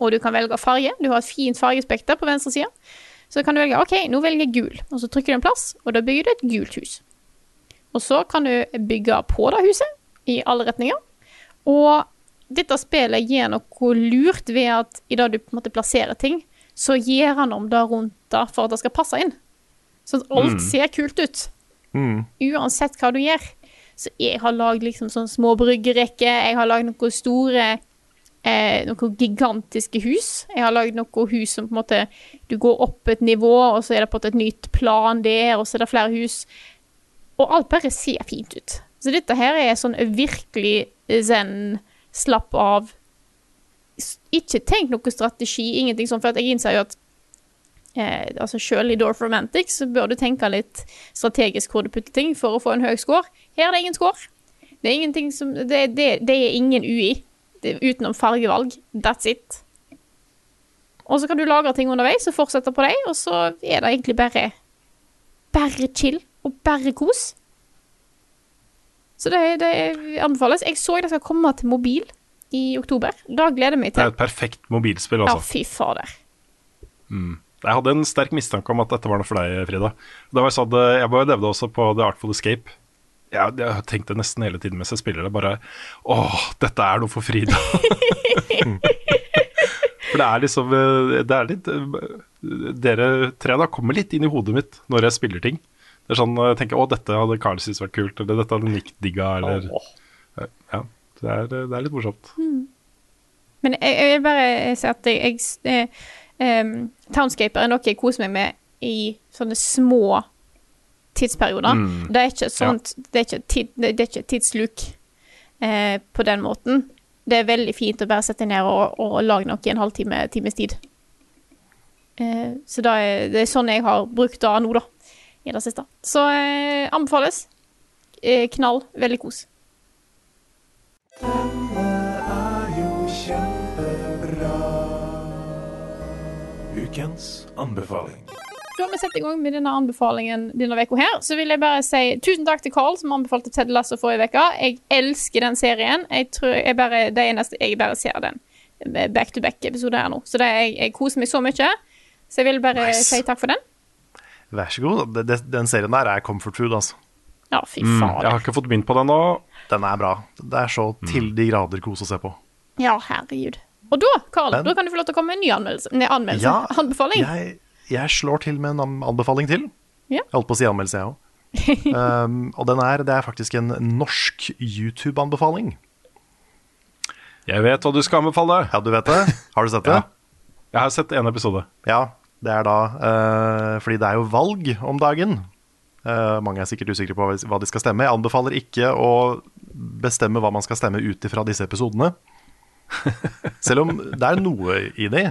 Og du kan velge farge. Du har et fint fargespekter på venstre side. Så kan du velge OK, nå velger jeg gul, og så trykker du en plass, og da bygger du et gult hus. Og så kan du bygge på det huset i alle retninger. Og dette spillet gir noe lurt ved at i det du på en måte plasserer ting, så gir han om det rundt det for at det skal passe inn. Så alt ser kult ut. Mm. Uansett hva du gjør. Så jeg har lagd liksom sånn små bryggerekker, jeg har lagd noen store eh, noen gigantiske hus. Jeg har lagd noen hus som på en måte Du går opp et nivå, og så er det på en måte et nytt plan der, og så er det flere hus. Og alt bare ser fint ut. Så dette her er sånn virkelig zen, slapp av. Ikke tenk noe strategi, ingenting sånn, for jeg innser jo at eh, altså Selv i Dorf Romantic så bør du tenke litt strategisk hvor du putter ting for å få en høy score. Her er det ingen score. Det er ingenting som Det, det, det er ingen UI det, utenom fargevalg. That's it. Og så kan du lagre ting underveis og fortsette på dem, og så er det egentlig bare Bare chill og bare kos. Så det, det anbefales. Jeg så det skal komme til mobil i oktober. Da gleder jeg meg Det er et perfekt mobilspill, Ja, altså. fy fader. Jeg hadde en sterk mistanke om at dette var noe for deg, Frida. Det var sånn, eh, jeg bare levde også på The Artful Escape. Jeg, jeg tenkte nesten hele tiden mens jeg spiller det. Bare Åh, dette er noe for Frida. for det er liksom eh, Det er litt eh, Dere tre da kommer litt inn i hodet mitt når jeg spiller ting. Det er sånn, Jeg tenker å, dette hadde Carl syntes vært kult, eller dette hadde Nick digga, eller Ja. Det er, det er litt morsomt. Men jeg, jeg vil bare si at jeg, jeg em, Townscaper er noe jeg koser meg med i sånne små tidsperioder. Mm. Det er ikke sånt Det er ikke, tid, det er ikke tidsluk eh, på den måten. Det er veldig fint å bare sette ned og, og lage noe i en halvtime times tid. Eh, så det er, det er sånn jeg har brukt det nå, da. I det siste. Så eh, anbefales. Eh, knall. Veldig kos. Ukens anbefaling. Før vi setter i gang med denne anbefalingen denne uka her, så vil jeg bare si tusen takk til Carl som anbefalte Ted Lasso forrige uke. Jeg elsker den serien. Jeg tror jeg bare, det eneste jeg bare ser den back-to-back-episode her nå. Så det, jeg, jeg koser meg så mye. Så jeg vil bare Nice. si takk for den. Vær så god. Den serien der er comfort food, altså. Ja, fy Mm, jeg har ikke fått begynt på den nå. Den er bra. Det er så til de grader kos å se på. Ja, herregud. Og da, Carl, Men- da kan du få lov til å komme med en ny anmeldelse. Nei, anmeldelse. Ja, Anbefaling. Jeg, jeg slår til med en anbefaling til. Ja. Jeg holdt på å si anmeldelse, jeg òg. um, og den er, det er faktisk en norsk YouTube-anbefaling. Jeg vet hva du skal anbefale. Ja, du vet det? Har du sett det? Ja. Jeg har sett en episode. Ja, det er da uh, Fordi det er jo valg om dagen. Uh, mange er sikkert usikre på hva de skal stemme. Jeg anbefaler ikke å bestemme hva man skal stemme ut ifra disse episodene. Selv om det er noe i det.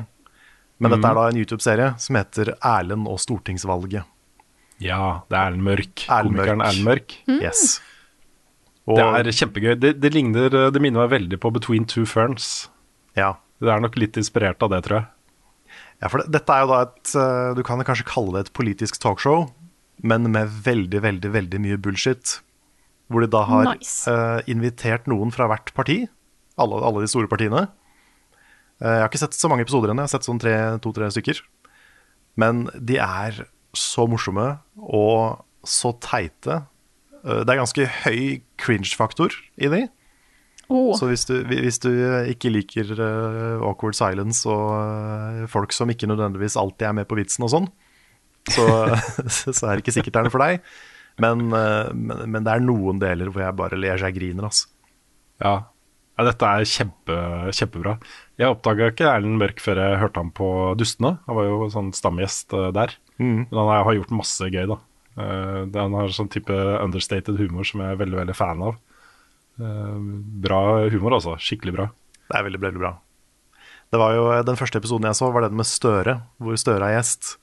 Men dette er da en YouTube-serie som heter Erlend og stortingsvalget. Ja, det er Erlend Mørk. Erlend Komikeren Mørk. Erlend Mørk. Yes. Og, Det er kjempegøy. Det, det, ligner, det minner meg veldig på Between Two Ferns. ja. Det er nok litt inspirert av det, tror jeg. ja, for det, dette er jo da et eh, Du kan kanskje kalle det et politisk talkshow, men med veldig, veldig, veldig mye bullshit. Hvor de da har Nice. uh, invitert noen fra hvert parti. Alle, alle de store partiene. Eh, jeg har ikke sett så mange episoder ennå, jeg har sett sånn tre- to-tre stykker. Men de er så morsomme og så teite. Eh, det er ganske høy cringe-faktor i de. Oh. Så hvis du, hvis du ikke liker eh, awkward silence og folk som ikke nødvendigvis alltid er med på vitsen og sånn, så, så er det ikke sikkert det er noe for deg. Men, men, men det er noen deler hvor jeg bare ler så jeg griner. Altså. Ja. Ja dette er kjempe, kjempebra. Jeg oppdaga ikke Erlend Mørk før jeg hørte ham på Dustene. Han var jo sånn stamgjest der. der. Men han har gjort masse gøy, da. Eh, han har sånn type understated humor som jeg er veldig, veldig fan av. Eh, bra humor, altså. Skikkelig bra. Det er veldig, veldig bra. Det var jo, Den første episoden jeg så, var den med Støre, hvor Støre er gjest.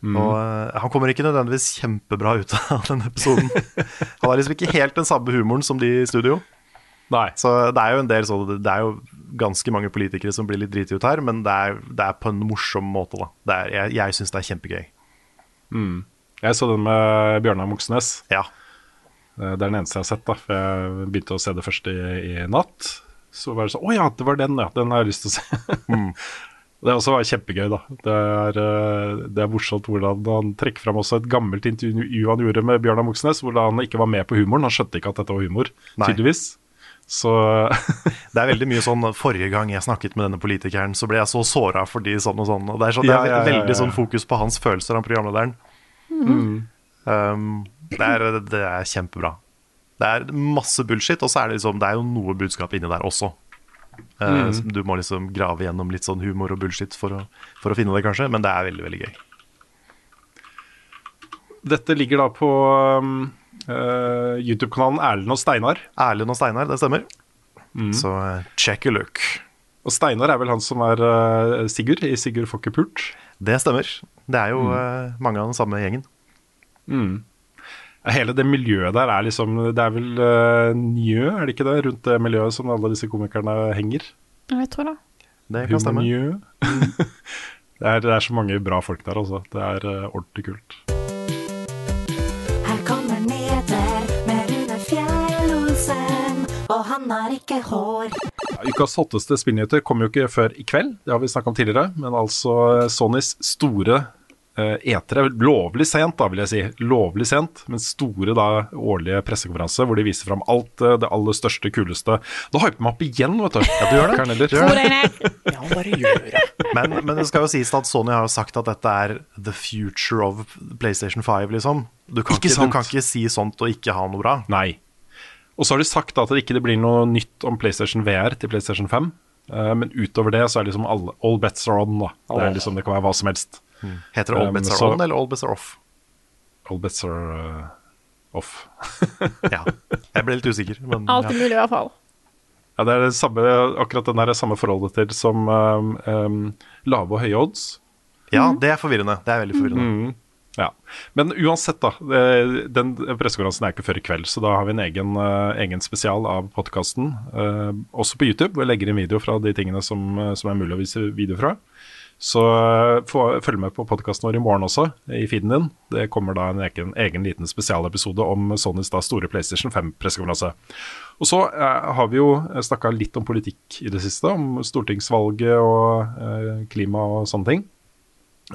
Og eh, Han kommer ikke nødvendigvis kjempebra ut av den episoden. Han har liksom ikke helt den samme humoren som de i studio. Nei. Så det er jo en del sånn Det er jo ganske mange politikere som blir litt driti ut her, men det er, det er på en morsom måte, da. Det er, jeg jeg syns det er kjempegøy. Jeg så den med Bjørnar Moxnes. Ja. Eh, Det er den eneste jeg har sett, da. For jeg begynte å se det først i, i natt. Så var det sånn Å ja, det var den, ja. Den har jeg lyst til å se. Det også var kjempegøy, da. Det er, eh, det er morsomt hvordan han trekker fram også et gammelt intervju han gjorde med Bjørnar Moxnes, hvor han ikke var med på humoren. Han skjønte ikke at dette var humor, Nei. tydeligvis. Så Det er veldig mye sånn Forrige gang jeg snakket med denne politikeren, så ble jeg så såra fordi sånn og sånn. Og det er, sånn, det er ja, ja, veldig sånn fokus på hans følelser, han programlederen. Um, det, er, det er kjempebra. Det er masse bullshit, og så er det liksom Det er jo noe budskap inni der også. Uh, Mm. så Du må liksom grave gjennom litt sånn humor og bullshit for å, for å finne det, kanskje, men det er veldig, veldig gøy. dette ligger da på um, YouTube-kanalen Erlend og Steinar. Erlend og Steinar, det stemmer. Mm. Så eh, check a look. Og Steinar er vel han som er eh, Sigurd i Sigurd får ikke pult. Det stemmer. Det er jo Mm. eh, mange av den samme gjengen. Hele det miljøet der er liksom Det er vel uh, Njø, er det ikke det? Rundt det miljøet som alle disse komikerne henger. Jeg tror det. Det kan stemme. Det, er, det er så mange bra folk der, altså. Det er uh, ordentlig kult. Og han har ikke hår. Ja, Ukas hotteste spillnyheter kommer jo ikke før i kveld, det har vi snakka om tidligere. Men altså Sonys store eh, etere, lovlig sent da, vil jeg si. Lovlig sent, men store da årlige pressekonferanse hvor de viser fram alt eh, det aller største, kuleste. Da hyper man opp igjen, vet du. Ja, du gjør det. Karneller. Gjør det. Ja, bare gjør det. Men, men det skal jo sies at Sony har jo sagt at dette er the future of PlayStation 5, liksom. Du kan Ikke ikke, du kan ikke si sånt og ikke ha noe bra. Nei. Og så har de sagt da at det ikke blir noe nytt om PlayStation VR til PlayStation 5. eh, men utover det så er liksom alle, all bets are on. da. Det, er liksom, det kan være hva som helst. Heter det All Um, Bets Are så- On eller All Bets Are Off? All bets are uh, off. Ja. Jeg ble litt usikker, men Alt er ja. mulig, i hvert fall. Ja, det er det samme, akkurat den der er samme forholdet til som um, um, lave og høye odds. ja, det er forvirrende. Det er veldig forvirrende. Ja. Men uansett, da. Den pressekonferansen er ikke før i kveld, så da har vi en egen, uh, egen spesial av podkasten. også på YouTube, hvor jeg legger inn video fra de tingene som, som er mulig å vise video fra. Så følg med på podkasten vår i morgen også, i feeden din. Det kommer da en egen, egen liten spesialepisode om Sonys da store PlayStation 5-pressekonferanse. Og så har vi jo snakka litt om politikk i det siste, om stortingsvalget og klima og sånne ting.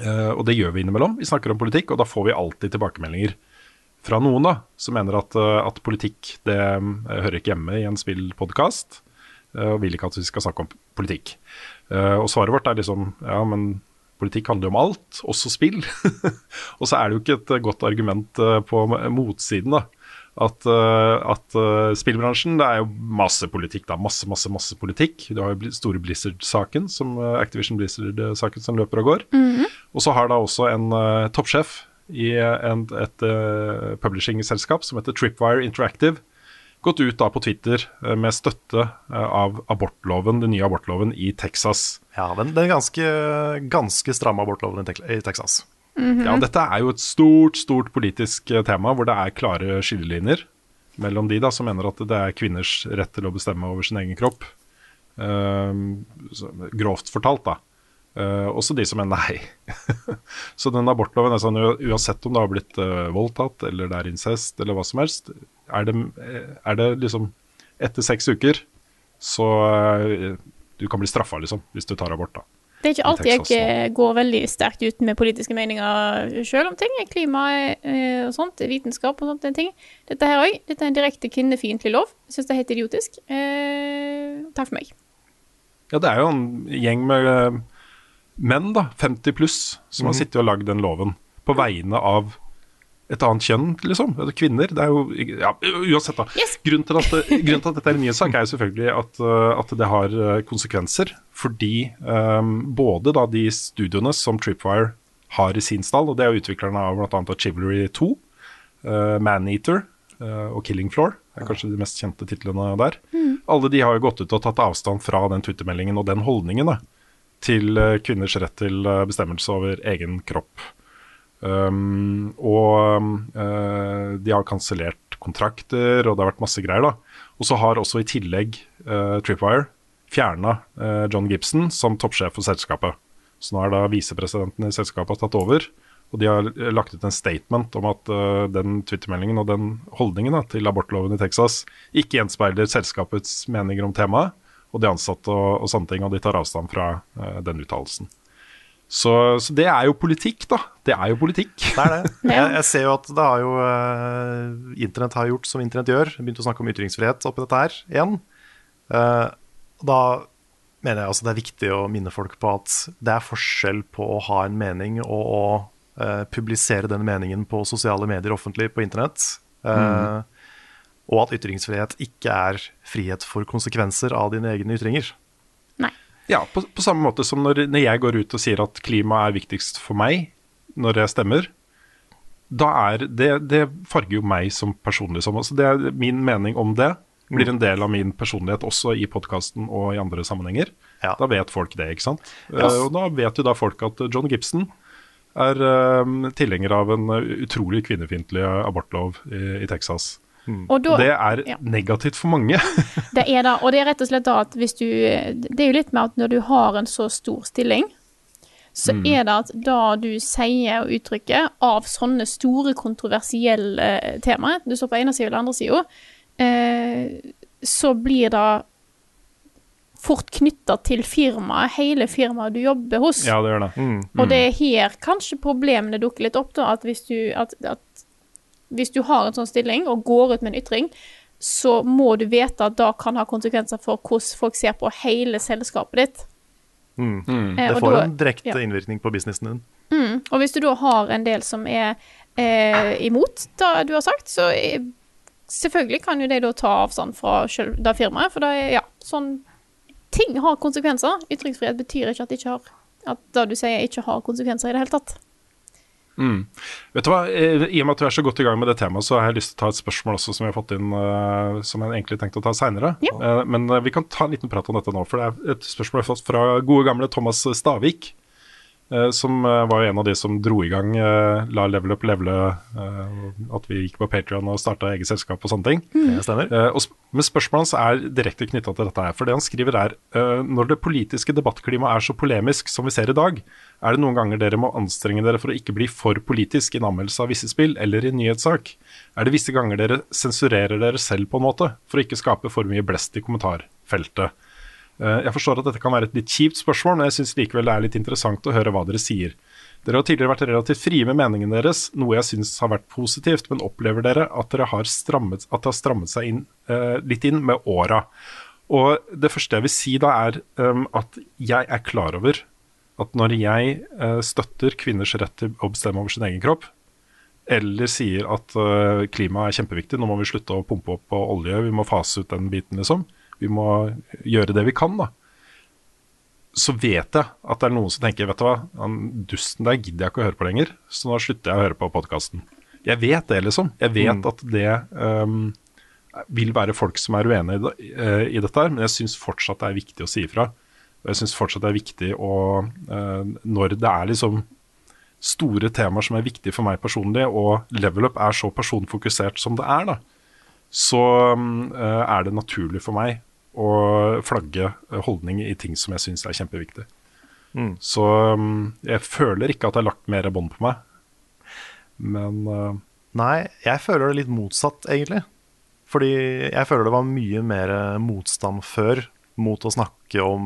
Eh, og det gjør vi innimellom. Vi snakker om politikk, og da får vi alltid tilbakemeldinger fra noen da, som mener at, eh, at politikk det eh, hører ikke hjemme i en spillpodkast, og vil ikke at vi skal snakke om politikk. Og svaret vårt er liksom ja, men politikk handler om alt, også spill. og så er det jo ikke et godt argument på motsiden, da. At, eh, at eh, spillbransjen, det er jo masse politikk, da. Masse, masse, masse politikk. Du har jo store Blizzard-saken, som eh, Activision Blizzard-saken som løper og går. Og så har da også en uh, toppsjef i en, et uh, publishing-selskap som heter Tripwire Interactive gått ut da på Twitter med støtte av abortloven, den nye abortloven i Texas. Ja, den, den ganske, ganske stramme abortloven i Tek- Ja, dette er jo et stort, stort politisk eh, tema hvor det er klare skillelinjer mellom de da som mener at det er kvinners rett til å bestemme over sin egen kropp. Uh, grovt fortalt, da. Uh, også de som mener nei. så den abortloven er sånn uansett om det har blitt uh, voldtatt eller det er incest eller hva som helst, er det, er det liksom etter seks uker så uh, du kan bli straffa, liksom, hvis du tar abort, da. Det er ikke alltid jeg eh, går veldig sterkt ut med politiske meninger sjøl om ting. Klima eh, og sånt, vitenskap og sånt. ting. Dette her òg. Dette er en direkte kvinnefiendtlig lov. Jeg syns det er helt idiotisk. Eh, takk for meg. Ja, det er jo en gjeng med eh, menn, da, 50 pluss, som har Mhm. sittet og lagd den loven på vegne av et annet kjønn, liksom. Kvinner. Det er jo Ja, uansett, da. Yes. Grunnen, til at, grunnen til at dette er en nyhetssak, er jo selvfølgelig at, eh, at det har eh, konsekvenser. Fordi um, både da de studioene som Tripwire har i sin stall, og det er jo utviklerne av bl.a. Chivalry 2, uh, Maneater uh, og Killing Floor, er kanskje de mest kjente titlene der. Alle de har jo gått ut og tatt avstand fra den twittermeldingen og den holdningen da, til eh, kvinners rett til eh, bestemmelse over egen kropp. Um, og uh, de har kansellert kontrakter, og det har vært masse greier. da. Og så har også i tillegg uh, Tripwire fjerna John Gibson som toppsjef for selskapet. Så nå er da visepresidenten i selskapet tatt over. Og de har eh, lagt ut en statement om at eh, den twittermeldingen og den holdningen da, til abortloven i Texas ikke gjenspeiler selskapets meninger om temaet og de ansatte og, og sånne ting, og de tar avstand fra eh, den uttalelsen. Så, så det er jo politikk, da. Det er jo politikk. Det er det. Jeg, jeg ser jo at det har jo uh, Internett har gjort som internett gjør. Begynt å snakke om ytringsfrihet oppi dette her igjen. Uh, da mener jeg altså det er viktig å minne folk på at det er forskjell på å ha en mening og å uh, publisere den meningen på sosiale medier offentlig på internett. Mm. Og at ytringsfrihet ikke er frihet for konsekvenser av dine egne ytringer. Ja, på, på samme måte som når, når jeg går ut og sier at klima er viktigst for meg når jeg stemmer, da er det, det farger jo meg som personlig. Som, Altså det er min mening om det blir en del av min personlighet også i podkasten og i andre sammenhenger. Ja. Da vet folk det, ikke sant. Eh, og da vet jo da folk at John Gibson er uh, tilhenger av en utrolig kvinnefiendtlig abortlov i, i Texas. Og da, Det er ja. negativt for mange. Det er det, og det er rett og slett da at hvis du Det er jo litt med at når du har en så stor stilling, så er det at det du sier og uttrykker av sånne store, kontroversielle eh, temaer, du står på ene sida eller andre sida, eh, så blir det fort knytta til firmaet, hele firmaet du jobber hos. ja, det gjør det. Og det er her kanskje problemene dukker litt opp, da. At hvis du, at, at hvis du har en sånn stilling og går ut med en ytring, så må du vite at det kan ha konsekvenser for hvordan folk ser på hele selskapet ditt. Mm. Eh, Det får da- en direkte ja. innvirkning på businessen din. Mm. Og hvis du da har en del som er eh, imot det du har sagt, så eh, selvfølgelig kan jo de da ta avstand fra selv det firmaet, for det er ja, sånn Ting har konsekvenser. Ytringsfrihet betyr ikke at, det ikke har, at det du sier, ikke har konsekvenser i det hele tatt. Vet du hva, eh, I og med at du er så godt i gang med det temaet, så har jeg lyst til å ta et spørsmål også som jeg har fått inn, uh, som jeg egentlig tenkte å ta seinere. Ja. men eh, vi kan ta en liten prat om dette nå, for det er et spørsmål jeg har fått fra gode gamle Thomas Stavik. Eh, som eh, var jo en av de som dro i gang eh, La Level Up levele, at vi gikk på Patrion og starta eget selskap og sånne ting. Det stemmer. Eh, og sp men spørsmålet hans er direkte knytta til dette her. For det han skriver er når det politiske debattklimaet er så polemisk som vi ser i dag, er det noen ganger dere må anstrenge dere for å ikke bli for politisk i en anmeldelse av visse spill eller i en nyhetssak? Er det visse ganger dere sensurerer dere selv på en måte, for å ikke skape for mye blest i kommentarfeltet? Eh, Jeg forstår at dette kan være et litt kjipt spørsmål, men jeg syns likevel det er litt interessant å høre hva dere sier. Dere har tidligere vært relativt frie med meningen deres, noe jeg syns har vært positivt, men opplever dere at dere har strammet, at det har strammet seg inn, eh, litt inn med åra? Og det første jeg vil si da, er um, at jeg er klar over at når jeg eh, støtter kvinners rett til å bestemme over sin egen kropp, eller sier at uh, klima er kjempeviktig, nå må vi slutte å pumpe opp på olje, vi må fase ut den biten, liksom. Vi må gjøre det vi kan, da. Så vet jeg at det er noen som tenker vet du hva, han dusten der gidder jeg ikke å høre på lenger, så nå slutter jeg å høre på podkasten. Jeg vet det, liksom. Jeg vet at det um, vil være folk som er uenige i, det, uh, i dette, her, men jeg syns fortsatt det er viktig å si ifra. Og jeg syns fortsatt det er viktig å uh, Når det er liksom store temaer som er viktige for meg personlig, og level up er så personfokusert som det er, da, så um, er det naturlig for meg å flagge holdning i ting som jeg syns er kjempeviktig. Mm. Så mm, jeg føler ikke at det er lagt mer bånd på meg. Men uh, Nei, jeg føler det litt motsatt, egentlig. Fordi jeg føler det var mye mer motstand før mot å snakke om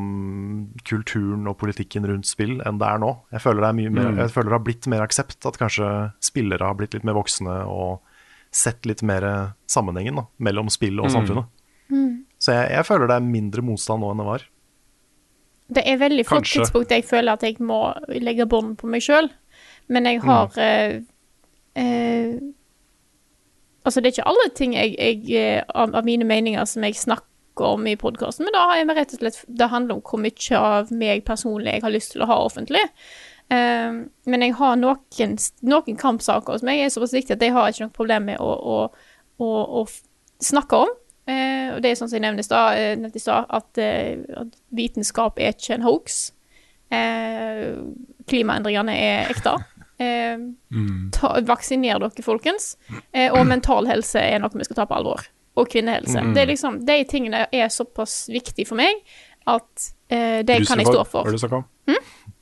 kulturen og politikken rundt spill enn det er nå. Jeg føler det, er mye mer, Mm. jeg føler det har blitt mer aksept, at kanskje spillere har blitt litt mer voksne og sett litt mer sammenhengen da, mellom spill og samfunnet. Mm. Så jeg, jeg føler det er mindre motstand nå enn det var. Det er veldig Kanskje. tidspunkt jeg føler at jeg må legge bånd på meg sjøl. Men jeg har eh, eh, Altså, det er ikke alle ting jeg, jeg, eh, av, av mine meninger som jeg snakker om i podkasten, men da har jeg rett og slett Det handler om hvor mye av meg personlig jeg har lyst til å ha offentlig. Eh, men jeg har noen, noen kampsaker som jeg er såpass viktige at jeg har ikke noe problem med å, å, å, å snakke om. Eh, og det er sånn som jeg nevnte i stad, eh, at, eh, at vitenskap er ikke en hoax. Eh, klimaendringene er ekte. Eh, ta, vaksiner dere, folkens. Eh, og mental helse er noe vi skal ta på alvor. Og kvinnehelse. Det er liksom, de tingene er såpass viktige for meg at eh, det kan jeg stå for. Har du snakka om?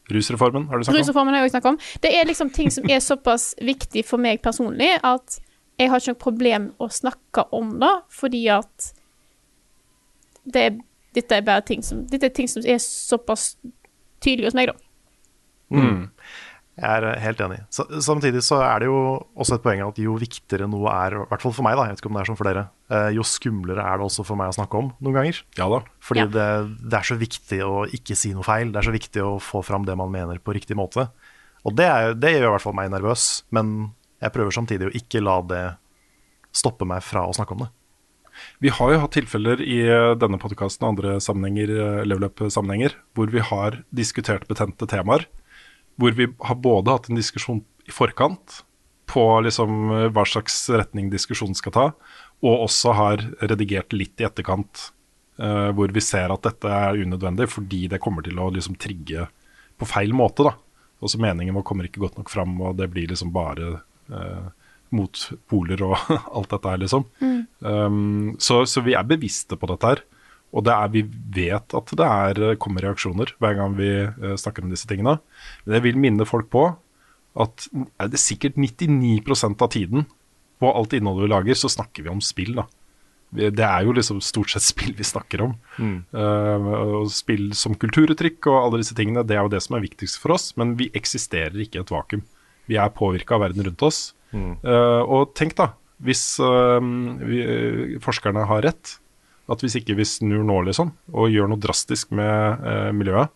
Rusreformen, har du snakka om? Rusreformen har jeg òg snakket om. Det er liksom ting som er såpass viktig for meg personlig at jeg har ikke noe problem å snakke om det, fordi at det er, dette er bare ting som Dette er ting som er såpass tydelige hos meg, da. Mm. Jeg er helt enig. Så, samtidig så er det jo også et poeng at jo viktigere noe er, i hvert fall for meg, da, jeg vet ikke om det er sånn for dere, eh, jo skumlere er det også for meg å snakke om noen ganger. Ja da. Fordi Ja. det, det er så viktig å ikke si noe feil. Det er så viktig å få fram det man mener på riktig måte. Og det, er, det gjør i hvert fall meg nervøs, men jeg prøver samtidig å ikke la det stoppe meg fra å snakke om det. Vi har jo hatt tilfeller i eh, denne podkasten og andre sammenhenger, eh, level up-sammenhenger, hvor vi har diskutert betente temaer. Hvor vi har både hatt en diskusjon i forkant på liksom eh, hva slags retning diskusjonen skal ta, og også har redigert litt i etterkant Uh, hvor vi ser at dette er unødvendig fordi det kommer til å liksom trigge på feil måte. da. Også meningen vår kommer ikke godt nok fram, og det blir liksom bare motpoler og alt dette her, liksom. Um, så, så vi er bevisste på dette her. Og det er, vi vet at det er, kommer reaksjoner hver gang vi uh, snakker om disse tingene. Men jeg vil minne folk på at er det sikkert 99% av tiden på alt innholdet vi lager, så snakker vi om spill. da. Det er jo liksom stort sett spill vi snakker om. Eh, og spill som kulturuttrykk og alle disse tingene, det er jo det som er viktigst for oss. Men vi eksisterer ikke i et vakuum. Vi er påvirka av verden rundt oss. Eh, og tenk da, hvis uh, vi, forskerne har rett, at hvis ikke vi snur nå liksom, og gjør noe drastisk med uh, miljøet,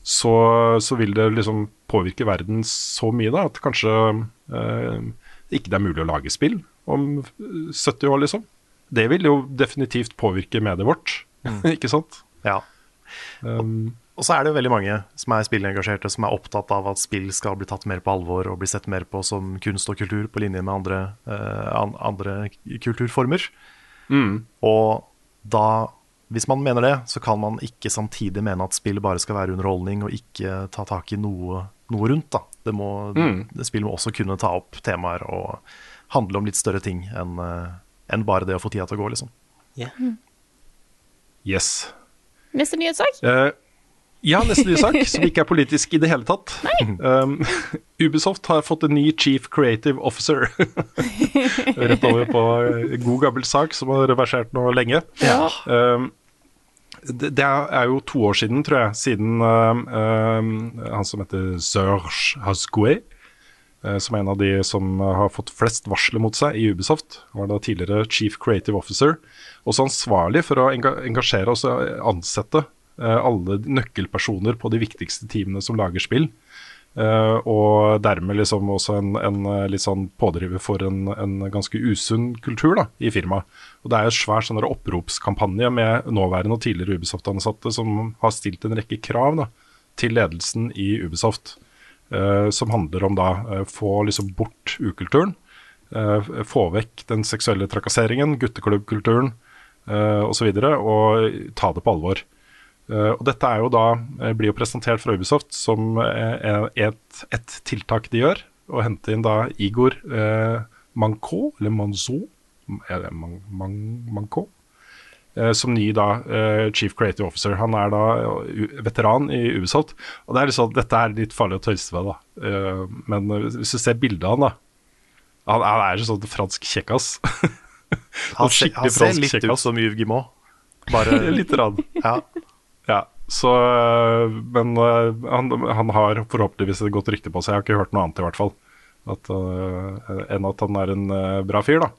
så, så vil det liksom påvirke verden så mye da, at kanskje ikke det er mulig å lage spill om eh, 70 år, liksom. Det vil jo definitivt påvirke mediet vårt, ikke sant? Ja. Um, Og så er det jo veldig mange som er spillengasjerte, som er opptatt av at spill skal bli tatt mer på alvor og bli sett mer på som kunst og kultur, på linje med andre, uh, andre kulturformer. Og da, hvis man mener det, så kan man ikke samtidig mene at spill bare skal være underholdning og ikke ta tak i noe, noe rundt. Da. Det må, det Spill må også kunne ta opp temaer og handle om litt større ting enn eh, enn bare det å få tida til å gå, liksom. yes. Neste nyhetssak? Eh, ja, neste sak, som ikke er politisk i det hele tatt. Um, Ubisoft har fått en ny chief creative officer. Rett over på god gammel sak som har reversert nå lenge. Um, det, det er jo to år siden, tror jeg, siden um, um, han som heter Serge Hascoue, eh, som er en av de som har fått flest varsler mot seg i Ubisoft. Var da tidligere chief creative officer. Også ansvarlig for å engasjere og ansette alle nøkkelpersoner på de viktigste teamene som lager spill. Eh, og dermed liksom også en, en eh, litt sånn pådriver for en, en ganske usunn kultur da, i firmaet. Og det er en svær sånn oppropskampanje med nåværende og tidligere Ubisoft-ansatte som har stilt en rekke krav da, til ledelsen i Ubisoft. eh, som handler om da eh, få liksom bort ukulturen. eh, få vekk den seksuelle trakasseringen, gutteklubbkulturen uh, osv. Og, så videre, og ta det på alvor. Eh, og dette er jo da, eh, blir jo presentert fra Ubisoft som eh, et, et tiltak de gjør. Å hente inn da Igor eh, Manco, eller Manzo, Man, Man, Manco? Eh, som ny da eh, Chief Creative Officer. Han er da veteran i Ubisoft. Og det er sånn, Dette er litt farlig å tøyse med, da. Men hvis du ser bildet av han, da Han, han er sånn fransk kjekkas. Han, han ser litt litt ut som Yves Guimot. Bare Litt rann. ja. Ja, så Men øh, han, han har forhåpentligvis et godt rykte på seg. Jeg har ikke hørt noe annet, i hvert fall. At, uh, enn at han er en uh, bra fyr, da.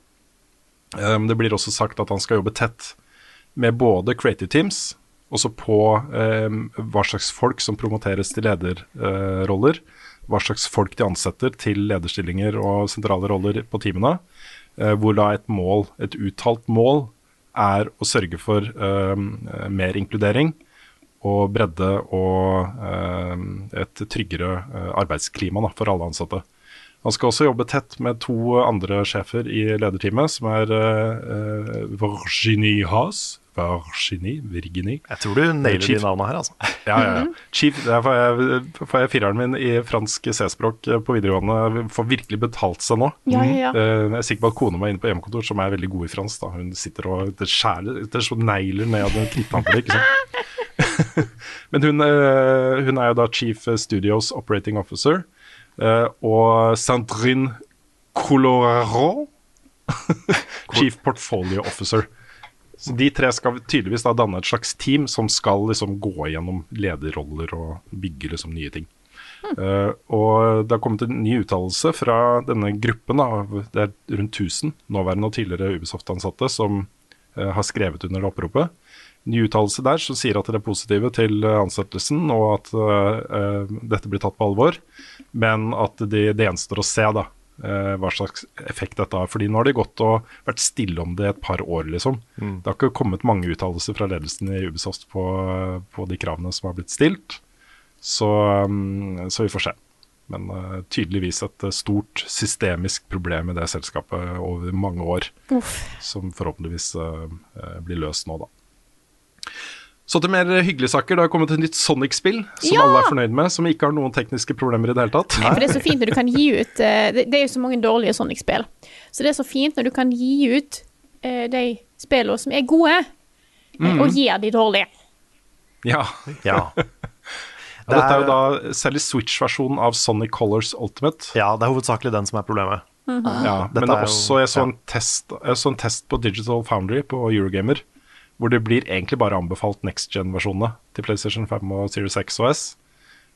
Um, det blir også sagt at han skal jobbe tett med både creative teams, også på um, hva slags folk som promoteres til lederroller. hva slags folk de ansetter til lederstillinger og sentrale roller på teamene. eh, hvor da et mål, et uttalt mål, er å sørge for um, eh, mer inkludering og bredde og um, et tryggere eh, arbeidsklima da, for alle ansatte. Han skal også jobbe tett med to andre sjefer i lederteamet, som er uh, Virginie Haas. Virginie, Virginie. Jeg tror du nailer de navnene her, altså. Ja, ja, ja. Chief, der får jeg, får jeg fireren min i fransk C-språk på videregående. Får virkelig betalt seg nå. Ja, ja, ja. Eh, Jeg er sikker på at kona mi inne på hjemmekontor, som er veldig god i fransk, da. hun sitter og det skjærer, det er så negler ned ikke sant. Men hun, eh, hun er jo da Chief Studios Operating Officer. eh, Og Sandrine Coloraro, Chief Portfolio Officer. Så De tre skal tydeligvis da danne et slags team som skal liksom gå gjennom lederroller og bygge liksom nye ting. Eh, og Det har kommet en ny uttalelse fra denne gruppen av det er rundt 1000 nåværende og tidligere Ubisoft-ansatte som har skrevet under oppropet. Ny uttalelse der som sier at det er positive til eh, ansettelsen og at eh, eh, dette blir tatt på alvor, men at det, det gjenstår å se da, uh, hva slags effekt dette har. Fordi nå har det gått og vært stille om det et par år, liksom. Det har ikke kommet mange uttalelser fra ledelsen i Ubisoft på, på de kravene som har blitt stilt. Så, um, så vi får se. Men uh, tydeligvis et eh, stort systemisk problem i det selskapet over mange år, Uff. som forhåpentligvis eh, blir løst nå, da. Så til mer hyggelige saker. Det har kommet et nytt Sonic-spill som Ja! alle er fornøyd med, som ikke har noen tekniske problemer i det hele tatt. Nei, For det er så fint når du kan gi ut Det, det er jo så mange dårlige Sonic-spill. Så det er så fint når du kan gi ut eh, de spillene som er gode, mm. og gi de dårlige. Ja. Ja. Ja, dette er jo da særlig Switch-versjonen av Sonic Colors Ultimate. ja, det er hovedsakelig den som er problemet. Ja, Dette men det er også, jeg så, en test, jeg så en test på Digital Foundry på Eurogamer, hvor det blir egentlig bare anbefalt next gen-versjonene til PlayStation 5 og Series X og S.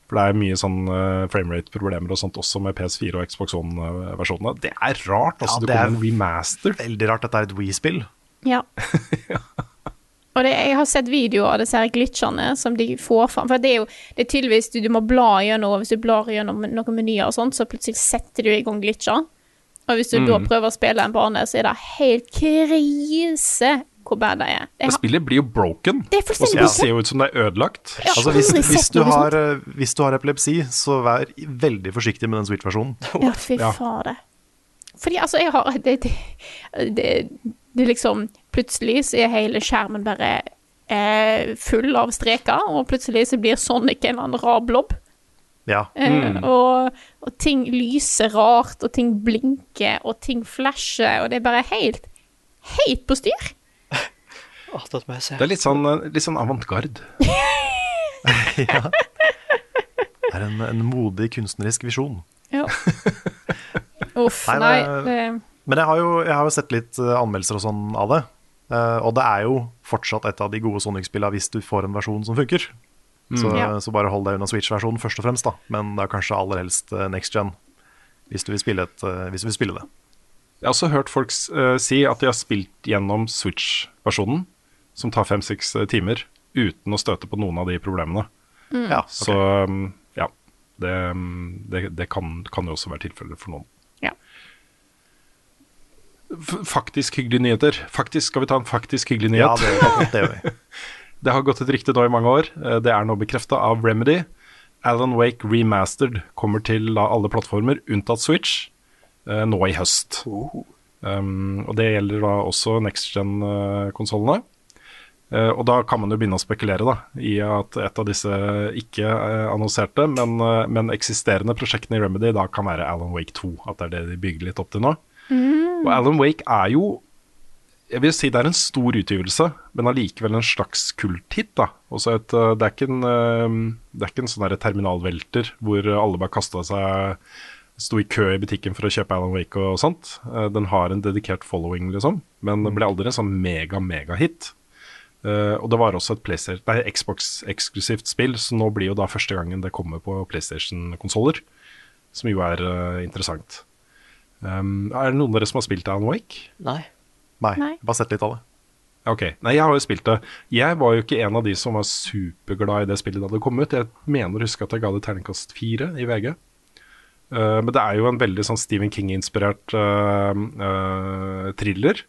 For det er mye sånn uh, framerate-problemer og sånt også med PS4 og Xbox One-versjonene. Det er rart, altså. Ja, det det er- kommer en remaster. Veldig rart dette er et Wii-spill. Ja. Og det, jeg har sett videoer av disse her glitchene som de får fram. For det er jo det er tydeligvis du, du må bla gjennom og Hvis du blar gjennom noen menyer og sånt, så plutselig setter du i gang glitcher. Og hvis du da prøver å spille en bane, så er det helt krise hvor bad det er. Det har, spillet blir jo broken. Det er så det ser jo ut som det er ødelagt. Altså, hvis, hvis, du har, eh, hvis du har epilepsi, så vær veldig forsiktig med den Switch-versjonen. Ja, fy Ja. fader. Fordi altså, jeg har det, det, det, det liksom Plutselig så er hele skjermen bare eh, full av streker, og plutselig så blir Sonic en eller annen rar blobb. Ja. Eh, og, og ting lyser rart, og ting blinker, og ting flasher, og det er bare helt Helt på styr. Se. Det er litt sånn, eh, litt sånn avantgarde. Det er en, en modig kunstnerisk visjon. Ja. Uff, Nei, nei. det- Det, Men jeg har jo, jeg har jo sett litt eh, anmeldelser og sånn av det. Eh, og det er jo fortsatt et av de gode Sonic-spillene hvis du får en versjon som funker. Så, Ja. så bare hold deg unna Switch-versjonen først og fremst, da. Men det er kanskje aller helst eh, next gen, hvis du vil spille, et, eh, hvis du vil spille det. Jeg har også hørt folk uh, si at de har spilt gjennom Switch-versjonen, som tar fem-seks timer, uten å støte på noen av de problemene. Ja, okay. Så um, ja, det, um, det, det kan, kan jo også være tilfellet for noen. Ja. Faktisk hyggelige nyheter. Faktisk Skal vi ta en faktisk hyggelig Ja, nyhet? det, det gjør vi. Det har gått et rykte nå i mange år. Eh, Det er nå bekrefta av Remedy. Alan Wake Remastered kommer til alle plattformer, unntatt Switch, eh, nå i høst. Um, og det gjelder da også next gen-konsollene. Uh, og da kan man jo begynne å spekulere da, i at et av disse ikke-annonserte, annonserte, men, uh, men eksisterende prosjektene i Remedy da kan være Alan Wake 2. At det er det de bygger litt opp til nå. Og Alan Wake er jo jeg vil si det er en stor utgivelse, men allikevel en slags kulthit. da. Eh, det, er ikke en, eh, det er ikke en sånn der terminalvelter hvor alle bare kasta seg Sto i kø i butikken for å kjøpe Alan Wake og sånt. Eh, Den har en dedikert following, liksom, men det ble aldri en sånn mega-mega-hit. Og det var også et Xbox-eksklusivt spill, så nå blir jo da første gangen det kommer på PlayStation-konsoller. Som jo er interessant. Um, er det noen av dere som har spilt Alan Wake? Nei. Nei, Nei. bare sett litt av det. Ok, Nei, jeg har jo spilt det. Jeg var jo ikke en av de som var superglad i det spillet da det kom ut. Jeg mener å huske at jeg ga det terningkast fire i VG. Uh, men det er jo en veldig sånn Stephen King-inspirert uh, uh, thriller.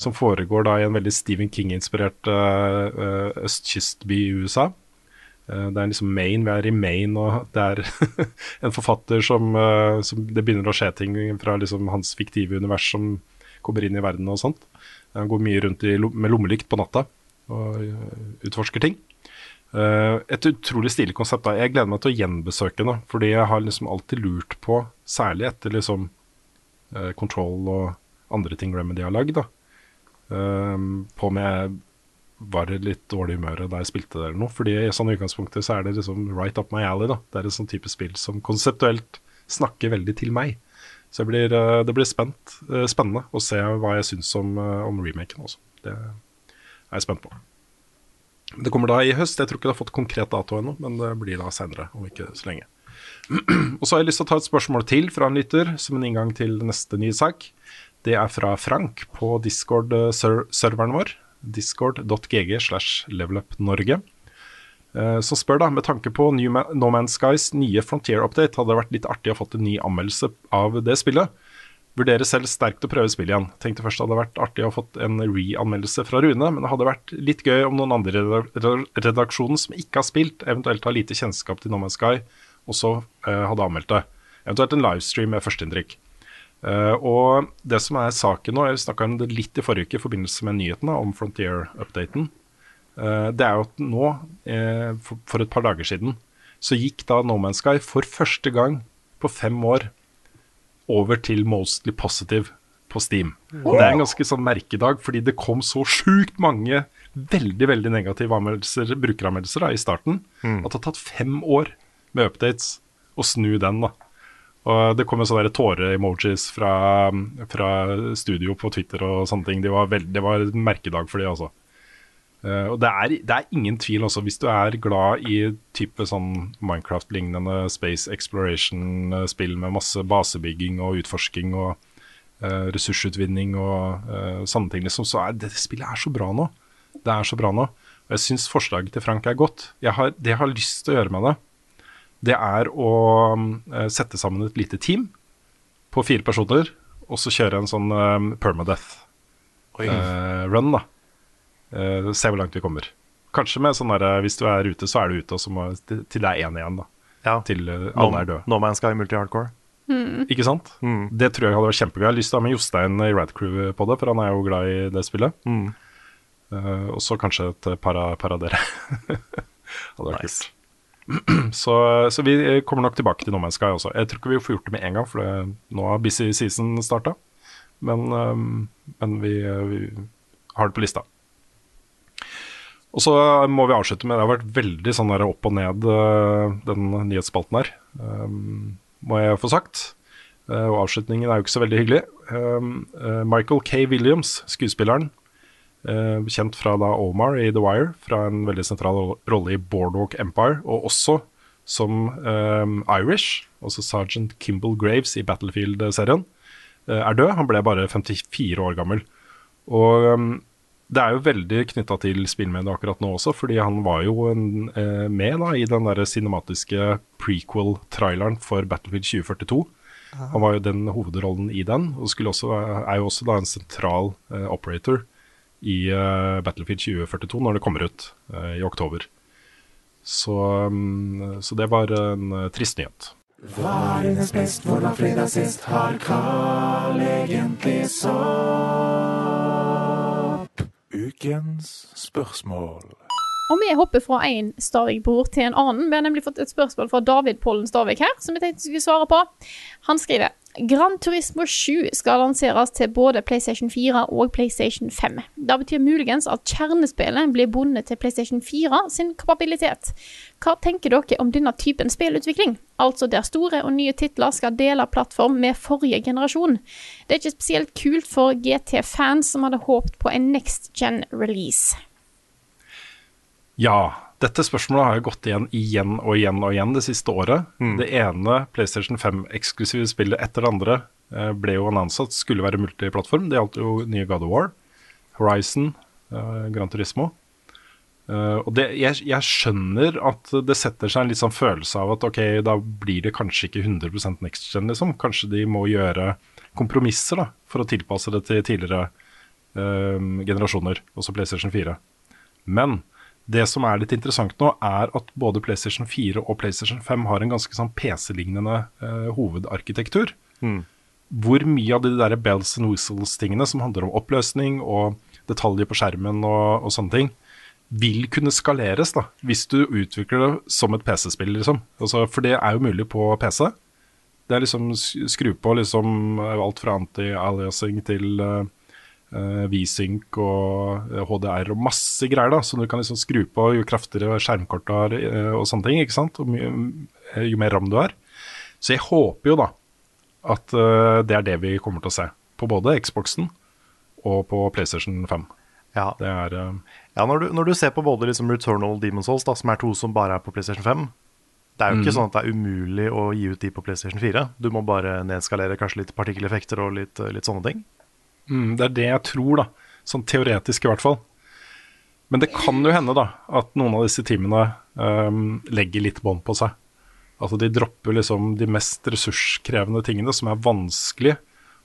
Som foregår da i en veldig Stephen King-inspirert eh, eh, østkystby i USA. Eh, det er liksom Maine, vi er i Maine, og det er en forfatter som, eh, som Det begynner å skje ting fra liksom hans fiktive univers som kommer inn i verden og sånt. Han går mye rundt i, med lommelykt på natta og øh, utforsker ting. Eh, et utrolig stilig konsept. da. Jeg gleder meg til å gjenbesøke det, fordi jeg har liksom alltid lurt på, særlig etter liksom eh, Control og andre ting Remedy har lagd, eh, på jeg var i litt dårlig humør da jeg spilte det eller noe. Fordi i sånn utgangspunktet så er det liksom right up my alley. da. Det er et sånn type spill som konseptuelt snakker veldig til meg. Så blir, eh, det blir spent, eh, spennende å se hva jeg syns om, eh, om remaken også. Det er jeg spent på. Det kommer da i høst. Jeg tror ikke det har fått konkret dato ennå, men det blir da senere, om ikke så lenge. Og så har jeg lyst til å ta et spørsmål til fra en lytter, som en inngang til neste nye sak. Det er fra Frank på Discord-serveren vår. Discord.gg slash levelupnorge. Så Som spør da, med tanke på No Man's Skies nye Frontier-update, hadde det vært litt artig å fått en ny anmeldelse av det spillet. Vurderer selv sterkt å prøve spillet igjen. Tenkte først det hadde vært artig å fått en re-anmeldelse fra Rune, men det hadde vært litt gøy om noen andre i redaksjonen som ikke har spilt, eventuelt har lite kjennskap til No Man's Sky, også eh, hadde anmeldt det. Eventuelt en livestream med førsteinntrykk. Eh, og det som er saken nå, jeg snakka om det litt i forrige uke i forbindelse med nyhetene om Frontier-updaten. Uh, det er jo at nå, uh, for, for et par dager siden, så gikk da No Man's Sky for første gang på fem år over til mostly positive på Steam. Og Det er en ganske sånn merkedag, fordi det kom så sjukt mange veldig veldig negative anmeldelser, brukeranmeldelser da, i starten, at det har tatt fem år med updates å snu den. da. Og Det kom sånne tåre-emojis fra, fra studio på Twitter og sånne ting. Det var veld, det var en merkedag for de, altså. Uh, og det er, det er ingen tvil også, hvis du er glad i type sånn Minecraft-lignende space exploration-spill med masse basebygging og utforsking og uh, ressursutvinning og uh, sånne ting, liksom, så er det spillet er så bra nå. Det er så bra nå. Og jeg syns forslaget til Frank er godt. Har, det jeg har lyst til å gjøre med det, det er å eh, sette sammen et lite team på fire personer, og så kjøre en sånn eh, permadeath-run, da. Uh, se hvor langt vi kommer. Kanskje med sånn der, hvis du er ute, så er du ute, og så må, til, det er én igjen, da. Ja. Til eh, No, alle er døde. no Man's Sky multi-hardcore. Ikke sant? Det tror jeg hadde vært kjempegøy. Jeg har lyst til å ha med Jostein i Rad Crew på det, for han er jo glad i det spillet. Mm. Eh, og så kanskje et par par av dere. hadde vært Nice. kult. så, så vi kommer nok tilbake til No Man's Sky også. Jeg tror ikke vi får gjort det med en gang, for nå har busy season starta. Men, men vi, vi har det på lista. Og så må vi avslutte med Det har vært veldig sånn der opp og ned, eh, den nyhetsspalten her. Må jeg få sagt. Eh, og avslutningen er jo ikke så veldig hyggelig. Eh, Michael K. Williams, skuespilleren, kjent fra da Omar i The Wire, fra en veldig sentral rolle i Boardwalk Empire, og også som um, Irish, altså Sergeant Kimball Graves i Battlefield-serien, eh, er død. Han ble bare 54 år gammel. Og um, det er jo veldig knytta til spillmediet akkurat nå også, fordi han var jo en, eh, med da, i den der cinematiske prequel-traileren for Battlefield 2042. Han var jo den hovedrollen i den, og også, er jo også da en sentral eh, operator i eh, Battlefield 2042 når det kommer ut eh, i oktober. Så, mm, så det var en eh, trist nyhet. Hva er det mest, hvordan fridag sist har Carl egentlig sa? Ukens spørsmål. Og vi hopper fra en Stavik-bror til en annen. Vi har nemlig fått et spørsmål fra David Pollen Stavik her, som jeg tenkte vi skulle svare på. Han skriver Gran Turismo 7 skal lanseres til både PlayStation 4 og PlayStation 5. Det betyr muligens at kjernespillet blir bundet til PlayStation 4 sin kapabilitet. Hva tenker dere om denne typen spillutvikling? Altså der store og nye titler skal dele plattform med forrige generasjon. Det er ikke spesielt kult for GT-fans som hadde håpet på en next gen release. Ja, dette spørsmålet har jo gått igjen igjen og igjen og igjen det siste året. Det ene PlayStation 5-eksklusive spillet etter det andre eh, ble jo annonset at skulle være multiplattform. Det gjaldt jo nye God of War, Horizon, uh, Gran Turismo. Uh, og det, jeg, jeg skjønner at det setter seg en litt sånn følelse av at ok, da blir det kanskje ikke 100% next gen, liksom. Kanskje de må gjøre kompromisser da, for å tilpasse det til tidligere uh, generasjoner, også PlayStation 4. Men det som er litt interessant nå, er at både PlayStation 4 og PlayStation 5 har en ganske sånn PC-lignende eh, hovedarkitektur. Hvor mye av de der bells and whistles-tingene som handler om oppløsning og detaljer på skjermen og, og sånne ting, vil kunne skaleres da, hvis du utvikler det som et PC-spill. liksom. Altså, for det er jo mulig på PC. Det er liksom skru på liksom alt fra anti-aliasing til eh, V-sync og eh, HDR og masse greier, da, som du kan liksom skru på jo kraftigere skjermkort du har eh, og sånne ting. ikke sant? Eh, jo mer ram du har. Så jeg håper jo da at eh, det er det vi kommer til å se. På både Xboxen og på PlayStation 5. Ja, Det er eh, ja når, du, når du ser på både liksom Returnal og Demon's Souls, da, som er to som bare er på PlayStation 5 Det er jo ikke Mm. sånn at det er umulig å gi ut de på PlayStation 4. Du må bare nedskalere kanskje litt partikkeleffekter og litt, litt sånne ting. Mm, det er det jeg tror, da. Sånn teoretisk i hvert fall. Men det kan jo hende da at noen av disse teamene um, legger litt bånd på seg. Altså de dropper liksom de mest ressurskrevende tingene som er vanskelig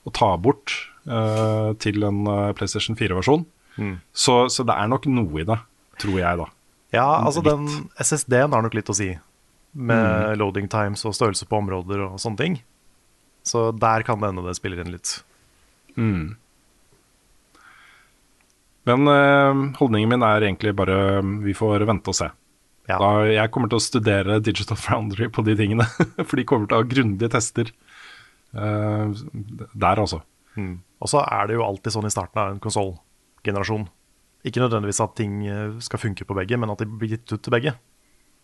å ta bort uh, til en uh, PlayStation 4-versjon. Så, så det er nok noe i det, tror jeg, da. Ja, altså Litt. den SSD-en har nok litt å si. Med loading times og størrelse på områder og sånne ting. Så der kan det hende det spiller inn litt. Mm. Men eh, holdningen min er egentlig bare vi får vente og se. Ja. Da, jeg kommer til å studere Digital Foundry på de tingene, for de kommer til å ha grundige tester uh, der, altså. Mm. Og så er det jo alltid sånn i starten av en konsollgenerasjon. Ikke nødvendigvis at ting eh, skal funke på begge, men at de blir gitt ut til begge.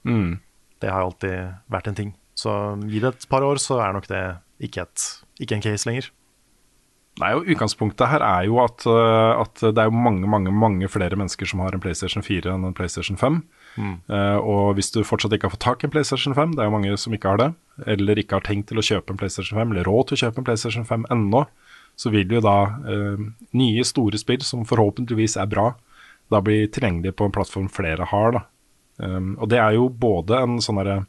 Mm. Det har jo alltid vært en ting. Så gi det et par år, så er nok det ikke, et, ikke en case lenger. Nei, og Utgangspunktet her er jo at, eh, at det er jo mange mange, mange flere mennesker som har en PlayStation 4 enn en PlayStation 5. Eh, og hvis du fortsatt ikke har fått tak i en PlayStation 5, det er jo mange som ikke har det, eller ikke har tenkt til å kjøpe en PlayStation 5, eller råd til å kjøpe en PlayStation 5 ennå, så vil jo da uh, nye, store spill som forhåpentligvis er bra, da bli tilgjengelig på en plattform flere har. da. Um, og det er jo både en sånn derre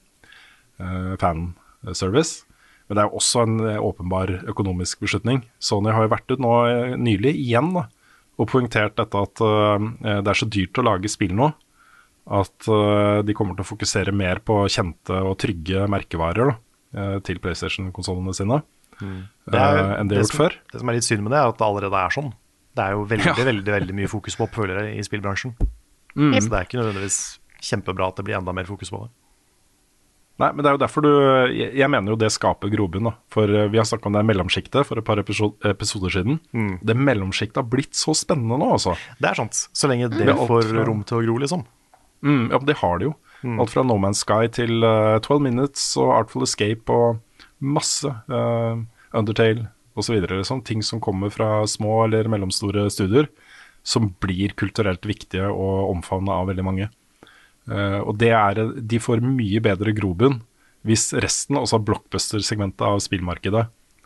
uh, fanservice, men det er jo også en eh, åpenbar økonomisk beslutning. Sony har jo vært ut nå eh, nylig igjen da, og poengtert dette at uh, det er så dyrt å lage spill nå at uh, de kommer til å fokusere mer på kjente og trygge merkevarer da, til PlayStation-konsollene sine Det er- uh, enn de har gjort som, før. Det som er litt synd med det, er at det allerede er sånn. Det er jo veldig, Ja. veldig, veldig mye fokus på oppfølgere i spillbransjen. Mm. Så det er ikke nødvendigvis kjempebra at det blir enda mer fokus på det. Nei, men det er jo derfor du Jeg, mener jo det skaper grobunn. For eh, vi har snakka om det mellomsjiktet for et par episo- episoder siden. Det mellomsjiktet har blitt så spennende nå, altså. Det er sant. Så lenge det mm. får fra- rom til å gro, liksom. Mm, ja, det har det jo. Alt fra No Man's Sky til uh, 12 Minutes og Artful Escape og masse. uh, Undertale osv. Liksom. Ting som kommer fra små eller mellomstore studier, som blir kulturelt viktige og omfavna av veldig mange. Eh, og det er, de får mye bedre grobunn hvis resten, altså blockbuster-segmentet av spillmarkedet,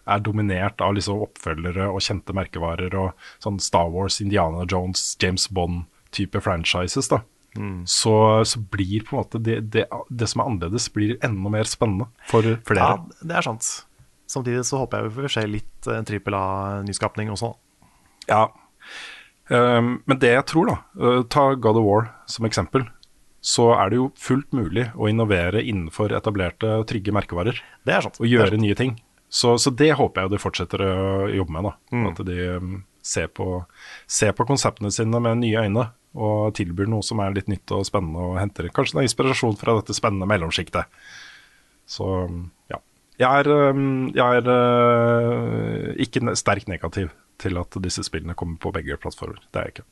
er dominert av liksom oppfølgere og kjente merkevarer og sånn Star Wars, Indiana Jones, James Bond-type franchises. da. Så, så blir på en måte det, det, det som er annerledes, blir enda mer spennende for flere. Ja, det er sant. Samtidig så håper jeg vi får se litt eh, trippel A-nyskapning også. Ja. Um, men det jeg tror, da, uh, ta God of War som eksempel, så er det jo fullt mulig å innovere innenfor etablerte og trygge merkevarer. Det er sant. Og gjøre nye ting. Så, så det håper jeg de fortsetter å jobbe med. da At de um, ser på, ser på konseptene sine med nye øyne. Og tilbyr noe som er litt nytt og spennende, og henter kanskje noe inspirasjon fra dette spennende mellomsjiktet. Så ja. Jeg er, øhm, jeg er øh, ikke ne sterkt negativ til at disse spillene kommer på begge plattformer. Det er jeg ikke.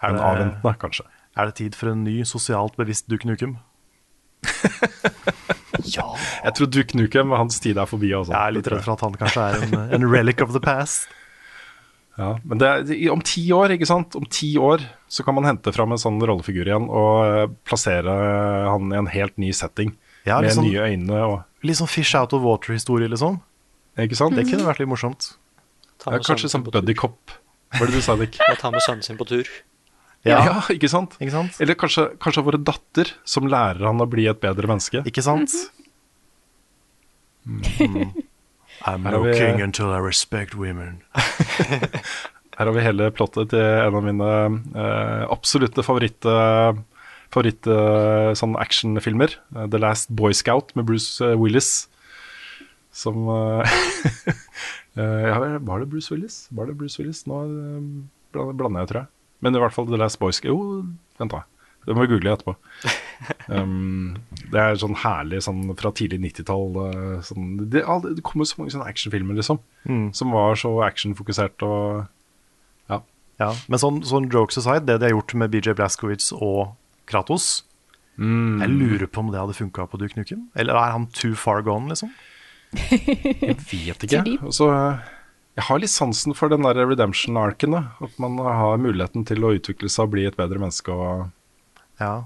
Er en avventende, kanskje. Er det tid for en ny sosialt bevisst Duke Nukem? Jeg tror Duke Nukem, hans tid er forbi. Også. Jeg er litt redd for at han kanskje er en, en relic of the past. Ja, men det er, om ti år, ikke sant? Om ti år så kan man hente fram en sånn rollefigur igjen og eh, plassere han i en helt ny setting. Ja, med liksom- nye øyne og Litt sånn fish out of water-historie, liksom. Ikke sant? Det kunne vært litt morsomt. Ja, kanskje sånn på buddy cop. Hva er det du sa, Dick? Ta med sønnen sin på tur. Ja, ikke sant? Ikke sant? Eller kanskje, kanskje våre datter som lærer han å bli et bedre menneske. Ikke sant? Mm. I'm Her no vi- king until I respect women. Her har vi hele plottet til en av mine uh, absolutte favoritt, uh, favoritt uh, sånn actionfilmer. eh, The Last Boy Scout med Bruce eh, Willis. Som eh, eh, ja, Var det Bruce Willis? Var det Bruce Willis? Nå eh, blander jeg, tror jeg. Men i hvert fall The Last Boys Jo, vent, da. Det må vi google etterpå. Um, det er sånn herlig sånn fra tidlig 90-tall. eh, Sånn, det, det kommer så mange sånne actionfilmer, liksom. Mm. Som var så actionfokusert og Ja. Ja, men sånn, sånn jokes aside, det de har gjort med BJ Blazkowicz og Kratos Mm. Jeg lurer på om det hadde funka på Duke Nukem? Eller er han too far gone, liksom? Jeg vet ikke. Og så, eh, jeg har litt sansen for den der redemption-arken. da. At man har muligheten til å utvikle seg og bli et bedre menneske og, Ja.